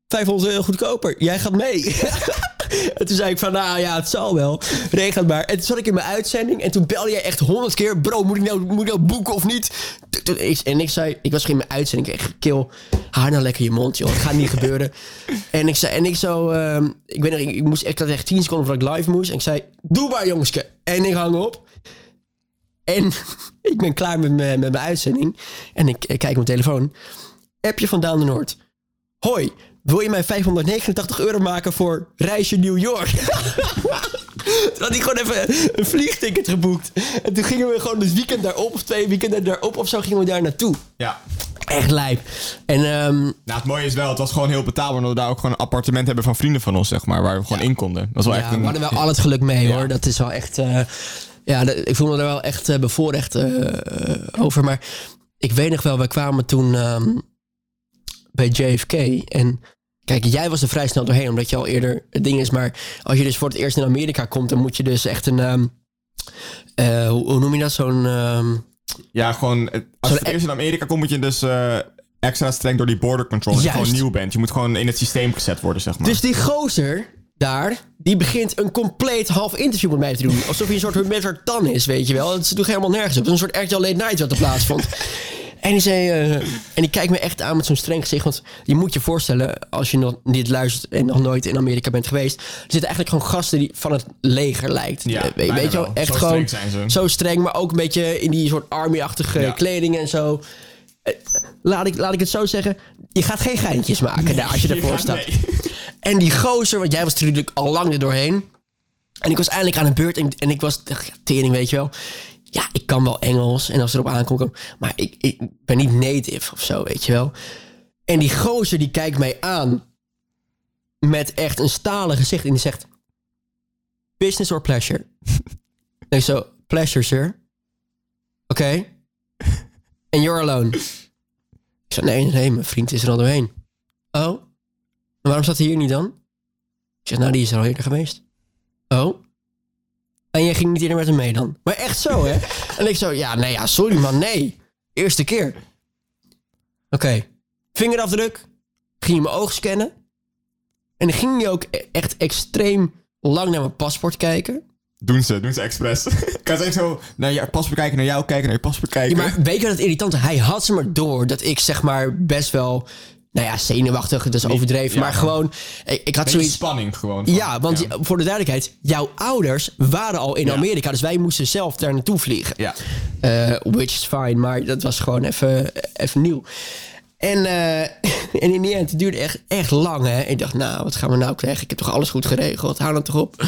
[SPEAKER 1] 500 euro goedkoper. Jij gaat mee. en toen zei ik van, nou ja, het zal wel. Regel het maar. En toen zat ik in mijn uitzending. En toen belde jij echt honderd keer. Bro, moet ik nou, moet ik nou boeken of niet? En ik zei, ik was geen in mijn uitzending. Ik echt, kill, haar nou lekker je mond, joh. Het gaat niet gebeuren. En ik zei, en ik zo, ehm, ik weet nog, ik, moest echt, ik had echt 10 seconden voordat ik live moest. En ik zei, doe maar jongske. En ik hang op. En ik ben klaar met mijn, met mijn uitzending. En ik, ik kijk op mijn telefoon. Appje van Daan de Noord. Hoi, wil je mij 589 euro maken voor reisje New York? toen had hij gewoon even een vliegticket geboekt. En toen gingen we gewoon het weekend daarop, of twee weekenden daarop of zo, gingen we daar naartoe.
[SPEAKER 2] Ja.
[SPEAKER 1] Echt lijp. En ehm,
[SPEAKER 2] Nou, het mooie is wel, het was gewoon heel betaalbaar. Omdat we daar ook gewoon een appartement hebben van vrienden van ons, zeg maar. Waar we gewoon in konden. Dat is wel
[SPEAKER 1] ja,
[SPEAKER 2] echt
[SPEAKER 1] we
[SPEAKER 2] een...
[SPEAKER 1] hadden wel al het geluk mee
[SPEAKER 2] Ja.
[SPEAKER 1] hoor. Dat is wel echt. eh, ja, ik voel me er wel echt eh, bevoorrecht eh, over. Maar ik weet nog wel, wij kwamen toen ehm, bij JFK. En kijk, jij was er vrij snel doorheen, omdat je al eerder het ding is. Maar als je dus voor het eerst in Amerika komt, dan moet je dus echt een. ehm, eh, hoe, hoe noem je dat? Zo'n. ehm,
[SPEAKER 2] Ja, gewoon... het- Als je voor het eerst in Amerika komt, moet je dus eh, extra streng door die border control. Als je gewoon nieuw bent. Je moet gewoon in het systeem gezet worden, zeg maar.
[SPEAKER 1] Dus die gozer daar, die begint een compleet half interview met mij te doen. Alsof hij een soort Humberto Tan is, weet je wel. Het doet helemaal nergens op. Het is een soort RTL Late Night wat er plaatsvond. En die zei, eh, en die kijkt me echt aan met zo'n streng gezicht. Want je moet je voorstellen, als je nog dit luistert en nog nooit in Amerika bent geweest. Er zitten eigenlijk gewoon gasten die van het leger lijkt.
[SPEAKER 2] Ja,
[SPEAKER 1] Eh, weet, je wel, echt
[SPEAKER 2] Zo
[SPEAKER 1] gewoon
[SPEAKER 2] streng
[SPEAKER 1] zo streng, maar ook een beetje in die soort army-achtige
[SPEAKER 2] Ja.
[SPEAKER 1] kleding en zo. Eh, Laat ik, laat ik het zo zeggen. Je gaat geen geintjes maken daar als je ervoor
[SPEAKER 2] Ja,
[SPEAKER 1] staat.
[SPEAKER 2] nee.
[SPEAKER 1] En die gozer, want jij was natuurlijk al lang er doorheen. En ik was eindelijk aan de beurt en, en ik was, tering, weet je wel. Ja, ik kan wel Engels en als erop aankomt, maar ik, ik ben niet native of zo, weet je wel. En die gozer die kijkt mij aan met echt een stalen gezicht en die zegt: Business or pleasure? en ik zo, pleasure, sir. Oké. And you're alone. Ik zei, nee, nee, mijn vriend is er al doorheen. Oh? Waarom zat hij hier niet dan? Ik zeg, nou, die is er al eerder geweest. Oh? En jij ging niet eerder met hem mee dan? Maar echt zo, hè? en ik zo, ja, nee, ja, sorry man, nee. Eerste keer. Oké. Vingerafdruk. Ging je mijn oog scannen. En dan ging je ook e- echt extreem lang naar mijn paspoort kijken.
[SPEAKER 2] Doen ze, doen ze expres. kan ze echt zo naar je paspoort kijken, naar jou kijken, naar je paspoort
[SPEAKER 1] Ja,
[SPEAKER 2] kijken.
[SPEAKER 1] maar weet je wat het irritante? Hij had ze maar door dat ik zeg maar best wel... Nou ja, zenuwachtig, dat is overdreven.
[SPEAKER 2] ja,
[SPEAKER 1] maar gewoon... Ik, ik had zoiets...
[SPEAKER 2] spanning gewoon. van-
[SPEAKER 1] Ja, want
[SPEAKER 2] ja.
[SPEAKER 1] voor de duidelijkheid, jouw ouders waren al in
[SPEAKER 2] Ja.
[SPEAKER 1] Amerika, dus wij moesten zelf daar naartoe vliegen.
[SPEAKER 2] Ja.
[SPEAKER 1] Eh, which is fine, maar dat was gewoon even, even nieuw. En, eh, en in die end, het duurde echt, echt lang, hè. Ik dacht, nou, wat gaan we nou krijgen? Ik heb toch alles goed geregeld? Hou dan toch op.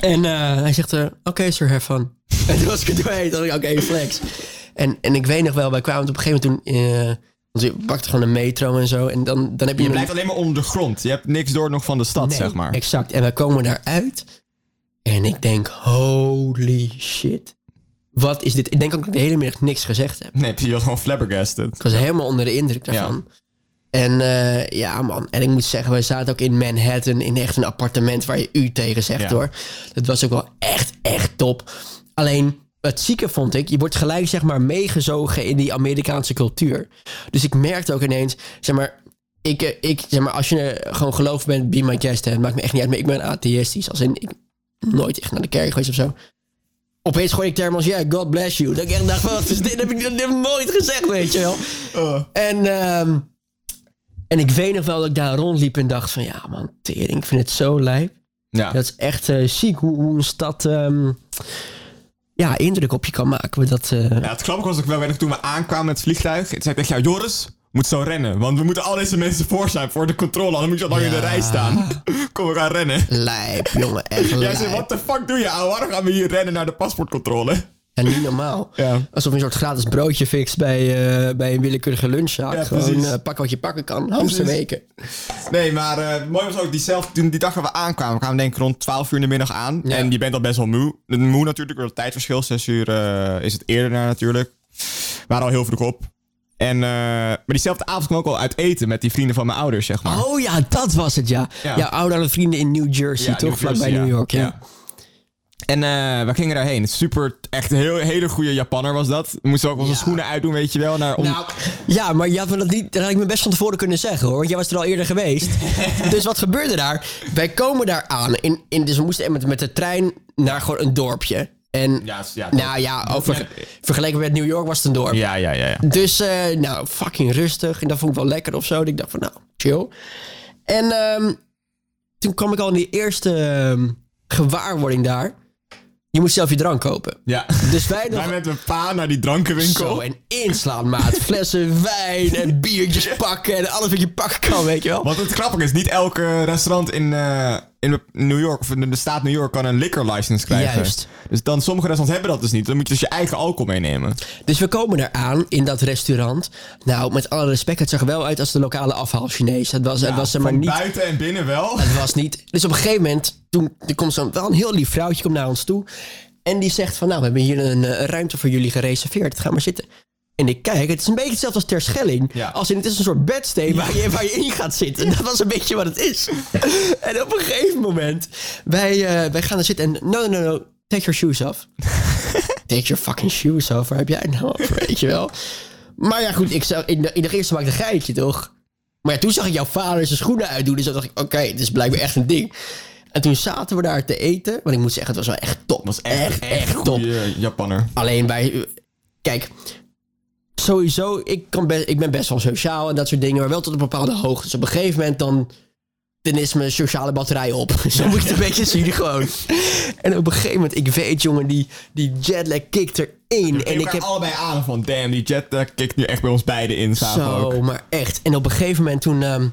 [SPEAKER 1] En eh, hij zegt, eh, oké, sir, have fun. En toen was ik er doorheen. Dacht ik, oké, flex. En, en ik weet nog wel, wij kwamen op een gegeven moment toen... want je pakte gewoon een metro en zo. En dan, dan heb je...
[SPEAKER 2] Je blijft alleen maar onder de grond. Je hebt niks door nog van de stad,
[SPEAKER 1] Nee,
[SPEAKER 2] zeg maar.
[SPEAKER 1] Exact. En wij komen daaruit. En ik denk, holy shit. Wat is dit? Ik denk ook dat ik de hele middag niks gezegd heb.
[SPEAKER 2] Nee, je was gewoon flabbergasted.
[SPEAKER 1] Ik was helemaal onder de indruk daarvan. En eh, ja, man. En ik moet zeggen, wij zaten ook in Manhattan in echt een appartement waar je u tegen zegt
[SPEAKER 2] Ja.
[SPEAKER 1] hoor. Dat was ook wel echt, echt top. Alleen, het zieke vond ik, je wordt gelijk zeg maar meegezogen in die Amerikaanse cultuur. Dus ik merkte ook ineens, zeg maar, ik, eh, ik zeg maar, als je gewoon geloof bent, be my guest, hè, het maakt me echt niet uit, maar ik ben atheïstisch. Als in, ik nooit echt naar de kerk geweest of zo. Opeens gooi ik termen als, ja, God bless you. Dat ik echt dacht, wat is dit? Dat heb ik, nooit gezegd, weet je wel.
[SPEAKER 2] Oh.
[SPEAKER 1] En, ehm, en ik weet nog wel dat ik daar rondliep en dacht van... Ja man, tering, ik vind het zo lijp.
[SPEAKER 2] Ja.
[SPEAKER 1] Dat is echt eh, ziek hoe, hoe een stad... ehm, ja, indruk op je kan maken. Dat, eh,
[SPEAKER 2] Ja, het grappige was ook wel, toen we aankwamen met het vliegtuig. Het zei ik tegen jou, Joris, moet zo rennen. Want we moeten al deze mensen voor zijn voor de controle. Anders moet je al lang in de
[SPEAKER 1] Ja.
[SPEAKER 2] rij staan. Kom, we gaan rennen.
[SPEAKER 1] Lijp, jongen. Echt
[SPEAKER 2] Jij
[SPEAKER 1] lijp.
[SPEAKER 2] zei, wat de fuck doe je, ouwe? Waarom gaan we hier rennen naar de paspoortcontrole?
[SPEAKER 1] En niet normaal.
[SPEAKER 2] Ja.
[SPEAKER 1] Alsof je een soort gratis broodje fixt bij, eh, bij een willekeurige lunchzaak.
[SPEAKER 2] Ja,
[SPEAKER 1] Gewoon eh, pak wat je pakken kan. Hamster weken.
[SPEAKER 2] Nee, maar eh mooi was ook diezelfde, toen die dag dat we aankwamen. We kwamen denk ik rond 12 uur in de middag aan.
[SPEAKER 1] Ja.
[SPEAKER 2] En je bent al best wel moe. Moe natuurlijk door het tijdverschil. 6 uur is het eerder naar natuurlijk. We waren al heel vroeg op. En, maar diezelfde avond kwam ik ook al uit eten met die vrienden van mijn ouders, zeg maar.
[SPEAKER 1] Oh ja, dat was het, ja.
[SPEAKER 2] Ja.
[SPEAKER 1] Ja, oudere vrienden in New Jersey,
[SPEAKER 2] Ja,
[SPEAKER 1] toch? Vlakbij
[SPEAKER 2] Jersey,
[SPEAKER 1] New. York, ja.
[SPEAKER 2] En eh, we gingen daarheen. Super, echt een heel, hele goede Japanner was dat. We moesten ook onze
[SPEAKER 1] Ja.
[SPEAKER 2] schoenen uitdoen, weet je wel. Naar, om...
[SPEAKER 1] Nou, ja, maar je had me dat, niet, dat had ik me best van tevoren kunnen zeggen hoor. Want jij was er al eerder geweest. dus wat gebeurde daar? Wij komen daar aan. In, in, dus we moesten met, met de trein naar gewoon een dorpje. En
[SPEAKER 2] Ja, ja,
[SPEAKER 1] nou ja, over, vergeleken met New York was het een dorp.
[SPEAKER 2] ja, ja, ja. ja.
[SPEAKER 1] Dus eh, nou, fucking rustig. En dat vond ik wel lekker of zo. Dus ik dacht van nou, chill. En ehm, toen kwam ik al in die eerste ehm, gewaarwording daar. Je moet zelf je drank kopen.
[SPEAKER 2] ja.
[SPEAKER 1] Dus wij nog
[SPEAKER 2] Wij met een pa naar die drankenwinkel.
[SPEAKER 1] zo, en inslaan, maat. Flessen wijn en biertjes pakken en alles wat je pakken kan, weet je wel.
[SPEAKER 2] Want het grappige is, niet elke restaurant in, eh, in New York of in de staat New York kan een liquor license krijgen.
[SPEAKER 1] Juist.
[SPEAKER 2] Dus dan sommige restaurants hebben dat dus niet. Dan moet je dus je eigen alcohol meenemen.
[SPEAKER 1] Dus we komen daar aan in dat restaurant. Nou, met alle respect, het zag er wel uit als de lokale afhaal Chinees. Het was, het was er maar
[SPEAKER 2] Van
[SPEAKER 1] niet...
[SPEAKER 2] buiten en binnen wel.
[SPEAKER 1] Het was niet... Dus op een gegeven moment, toen er komt zo'n wel een heel lief vrouwtje komt naar ons toe. En die zegt van, nou, we hebben hier een, eh, een ruimte voor jullie gereserveerd. Ga maar zitten. En ik kijk, het is een beetje hetzelfde als ter Schelling.
[SPEAKER 2] Ja.
[SPEAKER 1] Als in, het is een soort bedsteen waar, je, waar je in gaat zitten. Dat was een beetje wat het is. en op een gegeven moment, wij, eh, wij gaan er zitten en... No, no, no, take your shoes off. take your fucking shoes off. Waar heb jij het nou over, weet je wel? Maar ja, goed, ik zag, in, de, in de eerste maakte een geitje, toch? Maar ja, toen zag ik jouw vader zijn schoenen uitdoen. Dus toen dacht ik, oké, dit is blijkbaar echt een ding. En toen zaten we daar te eten. Want ik moet zeggen, het was wel echt top.
[SPEAKER 2] was echt, echt,
[SPEAKER 1] top.
[SPEAKER 2] goede Japanner.
[SPEAKER 1] Alleen bij... Kijk, sowieso, ik, kan ik ben best wel sociaal en dat soort dingen. Maar wel tot een bepaalde hoogte. Dus op een gegeven moment dan... Dan is mijn sociale batterij op. Zo moet je het een beetje zien gewoon. En op een gegeven moment, ik weet jongen, die, die jetlag kikt erin. En ik heb
[SPEAKER 2] allebei aan van, damn, die jet kikt nu echt bij ons beiden in samen
[SPEAKER 1] Zo,
[SPEAKER 2] ook.
[SPEAKER 1] maar echt. En op een gegeven moment toen, ehm,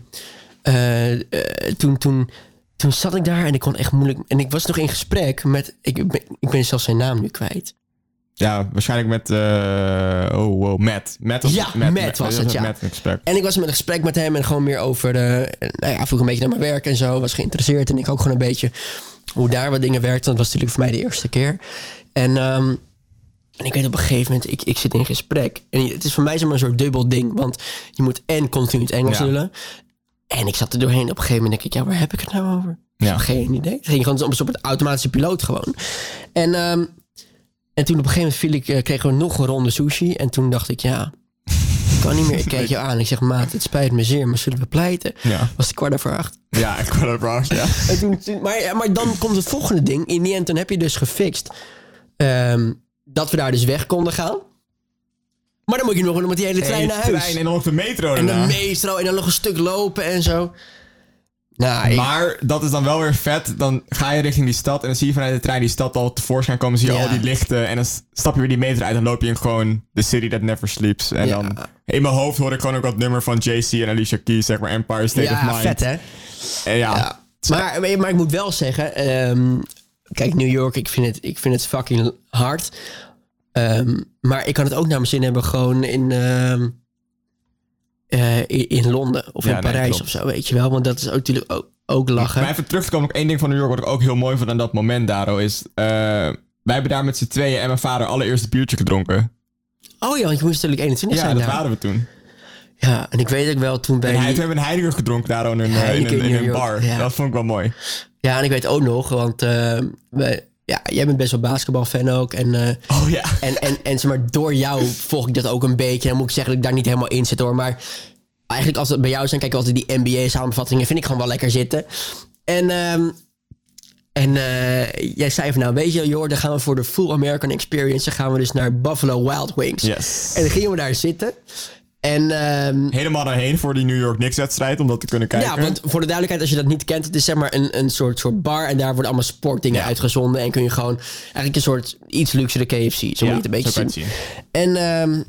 [SPEAKER 1] eh, eh, toen, toen, toen zat ik daar en ik kon echt moeilijk... En ik was nog in gesprek met... Ik ben, ik ben zelfs zijn naam nu kwijt.
[SPEAKER 2] Ja, waarschijnlijk met, eh, oh wow, Matt. Matt was,
[SPEAKER 1] Ja, Matt was het, ja.
[SPEAKER 2] Matt gesprek.
[SPEAKER 1] En ik was met een gesprek met hem en gewoon meer over... de nou ja, vroeg een beetje naar mijn werk en zo. Was geïnteresseerd en ik ook gewoon een beetje hoe daar wat dingen werkten. Dat was natuurlijk voor mij de eerste keer. En... ehm, en ik weet op een gegeven moment, ik, ik zit in gesprek. En het is voor mij zomaar een soort dubbel ding. Want je moet en continu het Engels
[SPEAKER 2] Ja.
[SPEAKER 1] lullen. En ik zat er doorheen. Op een gegeven moment denk ik, ja, waar heb ik het nou over?
[SPEAKER 2] Ja.
[SPEAKER 1] Geen idee. Het ging gewoon op een soort automatische piloot gewoon. En, ehm, en toen op een gegeven moment viel ik, eh, kregen we nog een ronde sushi. En toen dacht ik, ja, ik kan niet meer. Ik keek je aan. Ik zeg, maat, het spijt me zeer, maar zullen we pleiten?
[SPEAKER 2] Ja.
[SPEAKER 1] Was het kwart over acht.
[SPEAKER 2] Ja, kan het wel, ja.
[SPEAKER 1] En toen, toen- maar, maar dan komt het volgende ding. In die end, toen heb je dus gefixt ehm, dat we daar dus weg konden gaan. Maar dan moet je nog met die hele trein naar huis.
[SPEAKER 2] Trein en dan op de metro
[SPEAKER 1] en de
[SPEAKER 2] daarna.
[SPEAKER 1] metro en dan nog een stuk lopen en zo. Nou, ik-
[SPEAKER 2] Maar dat is dan wel weer vet. Dan ga je richting die stad en dan zie je vanuit de trein die stad al tevoorschijn komen. Zie je
[SPEAKER 1] Ja.
[SPEAKER 2] al die lichten en dan stap je weer die meter uit. Dan loop je in gewoon The City That Never Sleeps. En
[SPEAKER 1] Ja.
[SPEAKER 2] dan in mijn hoofd hoor ik gewoon ook dat nummer van JC en Alicia Keys, zeg maar Empire State of
[SPEAKER 1] ja,
[SPEAKER 2] Mind.
[SPEAKER 1] vet hè?
[SPEAKER 2] En ja,
[SPEAKER 1] Ja. Maar, maar ik moet wel zeggen, ehm, kijk, New York, ik vind het, ik vind het fucking hard. Ehm, maar ik kan het ook naar mijn zin hebben gewoon in, ehm, eh, in, in Londen of
[SPEAKER 2] Ja,
[SPEAKER 1] in Parijs of zo, weet je wel. Want dat is ook natuurlijk ook, ook lachen.
[SPEAKER 2] Maar even terug te komen op één ding van New York, wat ik ook heel mooi vond aan dat moment, Daro, is... eh, wij hebben daar met z'n tweeën en mijn vader allereerst een biertje gedronken.
[SPEAKER 1] Oh ja, want je moest natuurlijk 21
[SPEAKER 2] Ja,
[SPEAKER 1] zijn
[SPEAKER 2] dat
[SPEAKER 1] daar.
[SPEAKER 2] waren we toen.
[SPEAKER 1] Ja, en ik weet ook wel toen bij
[SPEAKER 2] En hij,
[SPEAKER 1] die-
[SPEAKER 2] toen hebben een Heidegger gedronken daar in een, eh, in een,
[SPEAKER 1] in
[SPEAKER 2] een bar.
[SPEAKER 1] ja.
[SPEAKER 2] Dat vond ik wel mooi.
[SPEAKER 1] Ja, en ik weet ook nog, want we, ja, jij bent best wel basketbalfan ook. En, eh,
[SPEAKER 2] Oh ja.
[SPEAKER 1] en, en, en zeg maar, door jou volg ik dat ook een beetje. Dan moet ik zeggen dat ik daar niet helemaal in zit hoor. Maar eigenlijk als het bij jou zijn, kijk ik altijd die NBA-samenvattingen. Vind ik gewoon wel lekker zitten. En, ehm, en eh, jij zei van nou, weet je, joh, dan gaan we voor de Full American Experience. Dan gaan we dus naar Buffalo Wild Wings.
[SPEAKER 2] Yes.
[SPEAKER 1] En dan gingen we daar zitten. En ehm,
[SPEAKER 2] Helemaal daarheen voor die New York Knicks wedstrijd, om dat te kunnen kijken.
[SPEAKER 1] ja, want voor de duidelijkheid, als je dat niet kent, het is zeg maar een, een soort, soort bar en daar worden allemaal sportdingen
[SPEAKER 2] Ja.
[SPEAKER 1] uitgezonden. En kun je gewoon eigenlijk een soort iets luxere KFC, zo moet je het een beetje zien.
[SPEAKER 2] het zien.
[SPEAKER 1] En, ehm,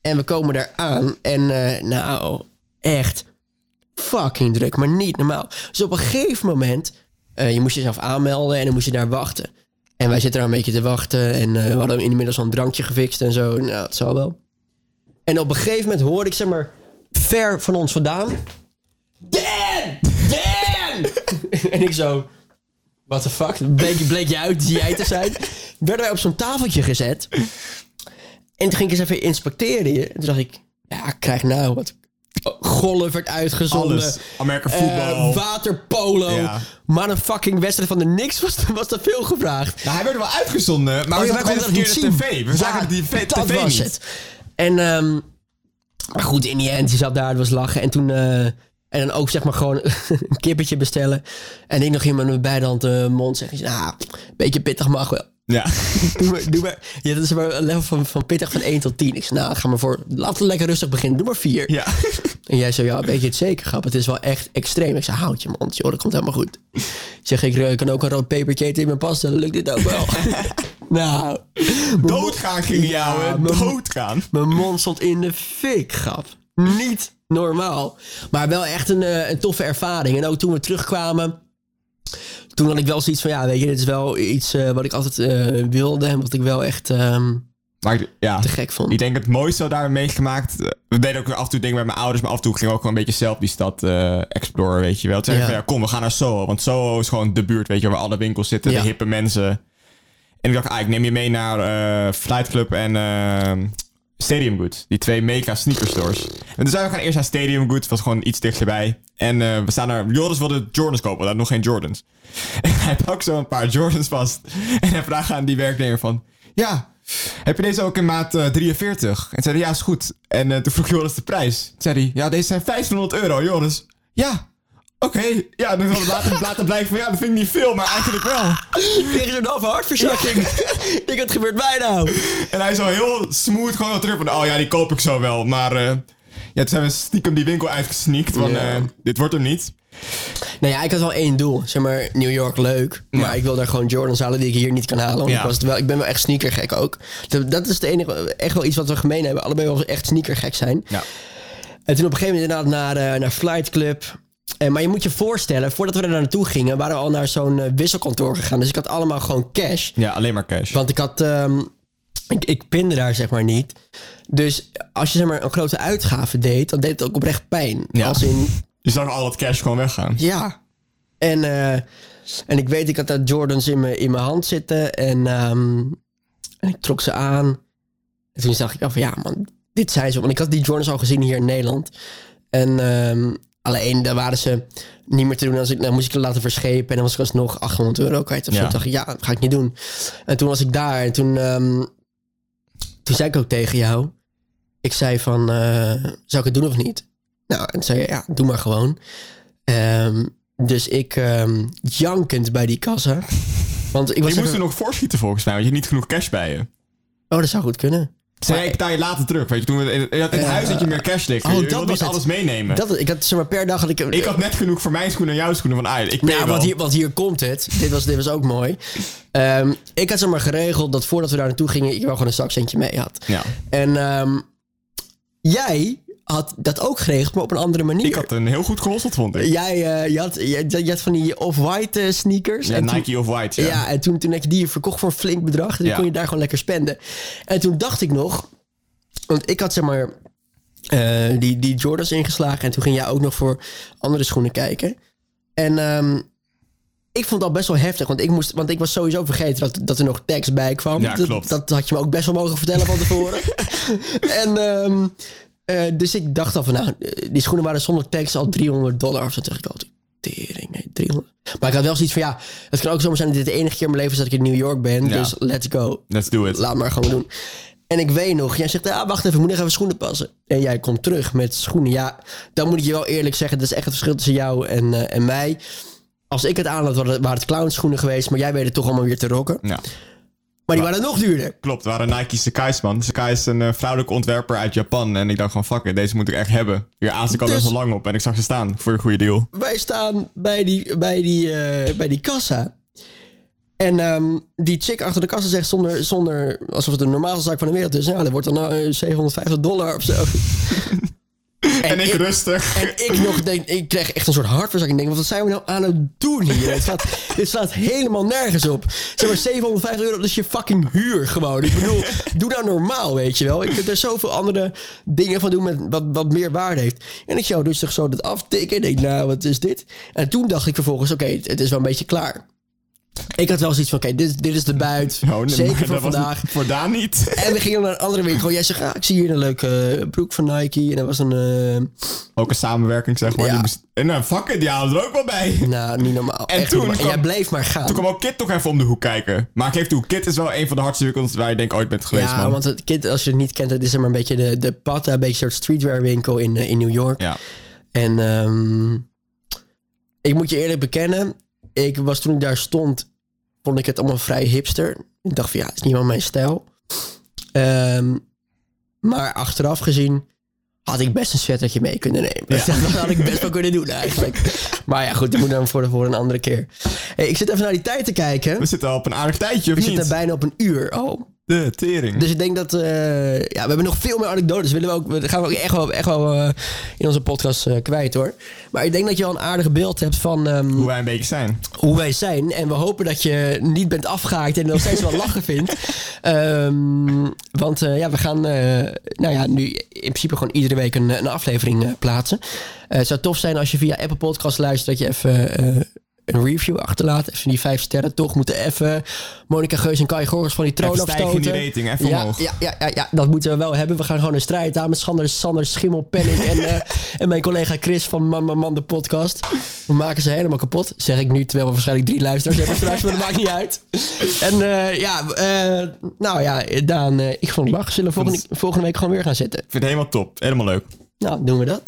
[SPEAKER 1] en we komen daar aan en eh, nou, echt fucking druk, maar niet normaal. Dus op een gegeven moment, eh, je moest jezelf aanmelden en dan moest je daar wachten. En wij zitten daar een beetje te wachten en eh, we hadden inmiddels al een drankje gefixt en zo. Nou, dat zal wel. En op een gegeven moment hoorde ik, zeg maar, ver van ons vandaan... Dan! Dan! en ik zo... What the fuck? Bleek, bleek je uit jij te zijn. Werden wij op zo'n tafeltje gezet. En toen ging ik eens even inspecteren. En toen dacht ik... Ja, ik krijg nou wat... Golf werd uitgezonden.
[SPEAKER 2] Alles. Amerika
[SPEAKER 1] Eh,
[SPEAKER 2] voetbal.
[SPEAKER 1] waterpolo.
[SPEAKER 2] Ja.
[SPEAKER 1] Maar een fucking wedstrijd van de Knicks was, was te veel gevraagd.
[SPEAKER 2] nou, hij werd wel uitgezonden, maar we
[SPEAKER 1] Oh, ja,
[SPEAKER 2] zaten bij de verkeerde tv. We zagen die tv,
[SPEAKER 1] dat
[SPEAKER 2] tv
[SPEAKER 1] was
[SPEAKER 2] niet.
[SPEAKER 1] het. En, ehm, maar goed, in die end, die zat daar, het was lachen. En toen, eh, en dan ook zeg maar gewoon een kippetje bestellen. En ik nog iemand met beide handen mijn mond zeggen. Nou, een beetje pittig mag wel.
[SPEAKER 2] Ja.
[SPEAKER 1] Doe maar, doe maar. Ja, dat is maar een level van, van pittig van 1 tot 10. Ik zei, nou, ga maar voor, laten we lekker rustig beginnen. Doe maar 4.
[SPEAKER 2] ja.
[SPEAKER 1] En jij zei, ja, weet je het zeker, grap? Het is wel echt extreem. Ik zei, houd je mond, joh, dat komt helemaal goed. Ik zeg, ik kan ook een rood pepertje eten in mijn pasta, dan lukt dit ook wel. nou,
[SPEAKER 2] Doodgaan ging
[SPEAKER 1] Ja,
[SPEAKER 2] jou, hè? Doodgaan.
[SPEAKER 1] mijn mond stond in de fik, grap. Niet normaal. Maar wel echt een, eh, een toffe ervaring. En ook toen we terugkwamen, toen had ik wel zoiets van, ja, weet je, dit is wel iets eh, wat ik altijd eh, wilde en wat ik wel echt ehm,
[SPEAKER 2] Maar ja,
[SPEAKER 1] te gek vond.
[SPEAKER 2] ik denk het mooiste wat daar meegemaakt. eh, We deden ook af en toe dingen met mijn ouders, maar af en toe gingen we ook gewoon een beetje zelf die stad exploren, weet je wel. Toen
[SPEAKER 1] Ja.
[SPEAKER 2] van, ja, kom, we gaan naar Soho. Want Soho is gewoon de buurt, weet je, waar alle winkels zitten,
[SPEAKER 1] Ja.
[SPEAKER 2] de hippe mensen. En ik dacht, ah, ik neem je mee naar Flight Club en eh, Stadium Goods. Die twee mega sneaker stores. En toen zijn we gaan eerst naar Stadium Goods, was gewoon iets dichterbij. En eh, we staan daar, Joris wilde Jordans kopen, we hadden nog geen Jordans. En hij pakt zo een paar Jordans vast. En hij vraagt aan die werknemer van, ja, heb je deze ook in maat eh, 43? En zei ja, is goed. En eh, toen vroeg Joris de prijs. Toen zei hij, ja, deze zijn 1500 euro. Joris, ja, oké. Ja, dan later, later blijken van, ja, dat vind ik niet veel, maar eigenlijk wel.
[SPEAKER 1] Tegen zo'n halve hartverzakking. ik denk, wat gebeurt mij nou?
[SPEAKER 2] En hij zo heel smooth gewoon terug van, oh ja, die koop ik zo wel. Maar eh, ja, toen zijn we stiekem die winkel uitgesneakt, van, eh, dit wordt hem niet.
[SPEAKER 1] Nou ja, ik had wel één doel. Zeg maar, New York leuk. Maar
[SPEAKER 2] Ja.
[SPEAKER 1] ik wil daar gewoon Jordans halen die ik hier niet kan halen. Want
[SPEAKER 2] Ja.
[SPEAKER 1] ik, was wel, ik ben wel echt sneakergek ook. Dat, dat is het enige, echt wel iets wat we gemeen hebben. Allebei wel echt sneakergek zijn.
[SPEAKER 2] Ja.
[SPEAKER 1] En toen op een gegeven moment inderdaad naar, eh, naar Flight Club. En, maar je moet je voorstellen, voordat we er naartoe gingen, waren we al naar zo'n eh, wisselkantoor gegaan. Dus ik had allemaal gewoon cash.
[SPEAKER 2] Ja, alleen maar cash.
[SPEAKER 1] Want ik had. ehm, ik, ik pinde daar zeg maar niet. Dus als je zeg maar een grote uitgave deed, dan deed het ook oprecht pijn.
[SPEAKER 2] Ja.
[SPEAKER 1] Als in,
[SPEAKER 2] Je zag al dat cash gewoon weggaan.
[SPEAKER 1] ja. En, eh, en ik weet, ik had daar Jordans in mijn, in mijn hand zitten. En, ehm, en ik trok ze aan. En toen dacht ik van ja, man, dit zijn ze. Want ik had die Jordans al gezien hier in Nederland. En ehm, alleen daar waren ze niet meer te doen. Als ik, dan moest ik het laten verschepen. En dan was ik alsnog 800 euro kwijt. Of zo.
[SPEAKER 2] Ja.
[SPEAKER 1] Toen dacht ik, ja, dat ga ik niet doen. En toen was ik daar. En toen, ehm, toen zei ik ook tegen jou. Ik zei van, eh, zou ik het doen of niet? Nou, en toen zei je, ja, doe maar gewoon. Ehm, dus ik ehm, jankend bij die kassa. Want ik was
[SPEAKER 2] Je moest er nog voorschieten volgens mij, want je had niet genoeg cash bij je.
[SPEAKER 1] Oh, dat zou goed kunnen.
[SPEAKER 2] Zei ik betaal je later terug, weet je. Toen we in, in het huis dat je meer cash liggen.
[SPEAKER 1] oh,
[SPEAKER 2] je
[SPEAKER 1] dat was
[SPEAKER 2] alles meenemen.
[SPEAKER 1] Dat, ik had, zeg maar, per dag had ik...
[SPEAKER 2] ik had net genoeg voor mijn schoenen en jouw schoenen. Van, ik
[SPEAKER 1] Nou,
[SPEAKER 2] wel.
[SPEAKER 1] want hier, want hier komt het. dit, was, dit was ook mooi. Ehm, ik had zeg maar geregeld dat voordat we daar naartoe gingen... ik wel gewoon een zakcentje mee had.
[SPEAKER 2] Ja.
[SPEAKER 1] En ehm, jij had dat ook geregeld, maar op een andere manier.
[SPEAKER 2] Ik had een heel goed gelost, vond ik.
[SPEAKER 1] Jij, uh, je, had, je, je, had van die off-white uh, sneakers.
[SPEAKER 2] Ja,
[SPEAKER 1] en
[SPEAKER 2] Nike off-white, ja.
[SPEAKER 1] ja. en toen, toen heb je die verkocht voor een flink bedrag. Dus
[SPEAKER 2] Ja.
[SPEAKER 1] kon je daar gewoon lekker spenden. En toen dacht ik nog... Want ik had zeg maar eh, die, die Jordans ingeslagen. En toen ging jij ook nog voor andere schoenen kijken. En ehm, ik vond dat best wel heftig. Want ik, moest, want ik was sowieso vergeten dat, dat er nog tekst bij kwam.
[SPEAKER 2] Ja,
[SPEAKER 1] dat,
[SPEAKER 2] klopt.
[SPEAKER 1] Dat had je me ook best wel mogen vertellen van tevoren. en ehm, eh, dus ik dacht al van, nou, eh, die schoenen waren zonder tekst al 300 dollar. Of zo dacht ik altijd, tering, nee, 300. Maar ik had wel zoiets van, ja, het kan ook zomaar zijn dat dit de enige keer in mijn leven is dat ik in New York ben.
[SPEAKER 2] Ja.
[SPEAKER 1] Dus let's go.
[SPEAKER 2] Let's do it.
[SPEAKER 1] Laat maar gewoon doen. En ik weet nog, jij zegt, ah, wacht even, ik moet nog even schoenen passen. En jij komt terug met schoenen. Ja, dan moet ik je wel eerlijk zeggen, dat is echt het verschil tussen jou en, eh, en mij. Als ik het aan had, waren het- waren het clownschoenen geweest, maar jij weet het toch allemaal weer te rocken.
[SPEAKER 2] Ja,
[SPEAKER 1] Maar die waren nog duurder.
[SPEAKER 2] klopt. Het waren Nike Sakai's, man. Sakai is een eh, vrouwelijke ontwerper uit Japan. En ik dacht van, fuck it, deze moet ik echt hebben. Hier aas ik al
[SPEAKER 1] Dus-
[SPEAKER 2] best wel lang op. En ik zag ze staan voor een goede deal.
[SPEAKER 1] Wij staan bij die, bij die, eh, bij die kassa. En ehm, die chick achter de kassa zegt zonder, zonder alsof het de normaalste zaak van de wereld is. Ja, dat wordt dan nou, eh, 750 dollar of zo.
[SPEAKER 2] En, ik
[SPEAKER 1] ik-
[SPEAKER 2] rustig.
[SPEAKER 1] En ik nog denk, ik kreeg echt een soort hartverzakking. Ik denk, wat zijn we nou aan het doen hier? Het slaat, het slaat helemaal nergens op. Zeg maar 750 euro, dat is je fucking huur gewoon. Ik bedoel, doe nou normaal, weet je wel. Ik heb er zoveel andere dingen van doen met wat, wat meer waarde heeft. En ik zou toch zo dat aftikken. En ik denk, nou, wat is dit? En toen dacht ik vervolgens, oké, het, het is wel een beetje klaar. Ik had wel zoiets van, oké, dit, dit is de buit.
[SPEAKER 2] Oh, nee,
[SPEAKER 1] Zeker voor vandaag.
[SPEAKER 2] Voor Daan niet.
[SPEAKER 1] En we gingen naar een andere winkel. Jij zegt, ah, ik zie hier een leuke eh, broek van Nike. En dat was een... eh,
[SPEAKER 2] Ook een samenwerking, zeg maar.
[SPEAKER 1] Ja.
[SPEAKER 2] En nou, fuck it, die haalden er ook wel bij.
[SPEAKER 1] Nou, niet normaal.
[SPEAKER 2] En
[SPEAKER 1] Echt
[SPEAKER 2] toen.
[SPEAKER 1] En jij bleef maar gaan.
[SPEAKER 2] Toen kwam ook Kit toch even om de hoek kijken. Maar ik geef toe, Kit is wel een van de hardste winkels waar je denk ooit bent geweest,
[SPEAKER 1] ja,
[SPEAKER 2] man.
[SPEAKER 1] want het kind, als je het niet kent, het is zeg maar een beetje de, de Pata, een beetje een soort streetwear winkel in, eh, in New York.
[SPEAKER 2] Ja.
[SPEAKER 1] En ehm, ik moet je eerlijk bekennen, ik was toen ik daar stond, vond ik het allemaal vrij hipster. Ik dacht van ja, het is niet wel mijn stijl. Ehm, maar achteraf gezien had ik best een sweatertje mee kunnen nemen.
[SPEAKER 2] Ja.
[SPEAKER 1] Dat had ik best wel kunnen doen eigenlijk. Maar ja, goed, dat moet dan voor, de, voor een andere keer. Hey, ik zit even naar die tijd te kijken.
[SPEAKER 2] We zitten al op een aardig tijdje, of
[SPEAKER 1] We
[SPEAKER 2] niet?
[SPEAKER 1] zitten bijna op een uur. Oh,
[SPEAKER 2] De tering.
[SPEAKER 1] dus ik denk dat... eh, ja, we hebben nog veel meer anekdotes. Willen we ook, dat gaan we ook echt wel, echt wel eh, in onze podcast eh, kwijt hoor. Maar ik denk dat je al een aardig beeld hebt van ehm,
[SPEAKER 2] Hoe wij een beetje zijn.
[SPEAKER 1] hoe wij zijn. En we hopen dat je niet bent afgehaakt en nog steeds wel lachen vindt. Ehm, want ja, we gaan nou ja, nu in principe gewoon iedere week een, een aflevering plaatsen. Het zou tof zijn als je via Apple Podcast luistert dat je even... een review achterlaat. Even die vijf sterren toch. Moeten even Monica Geus en Kai Gorgers van die troon
[SPEAKER 2] Even stijgen in
[SPEAKER 1] afstoten.
[SPEAKER 2] die rating, even
[SPEAKER 1] ja,
[SPEAKER 2] omhoog.
[SPEAKER 1] ja, ja, ja, ja, dat moeten we wel hebben. We gaan gewoon een strijd aan met Sander, Sander Schimmelpenning en, eh, en mijn collega Chris van Man Man Man de podcast. We maken ze helemaal kapot. Zeg ik nu, terwijl we waarschijnlijk drie luisteraars hebben straks, maar dat maakt niet uit. En eh, ja, eh, nou ja, Daan, ik vond het lachen. Zullen we volgende, volgende week gewoon weer gaan zitten?
[SPEAKER 2] Ik vind het helemaal top. Helemaal leuk.
[SPEAKER 1] Nou, doen we dat.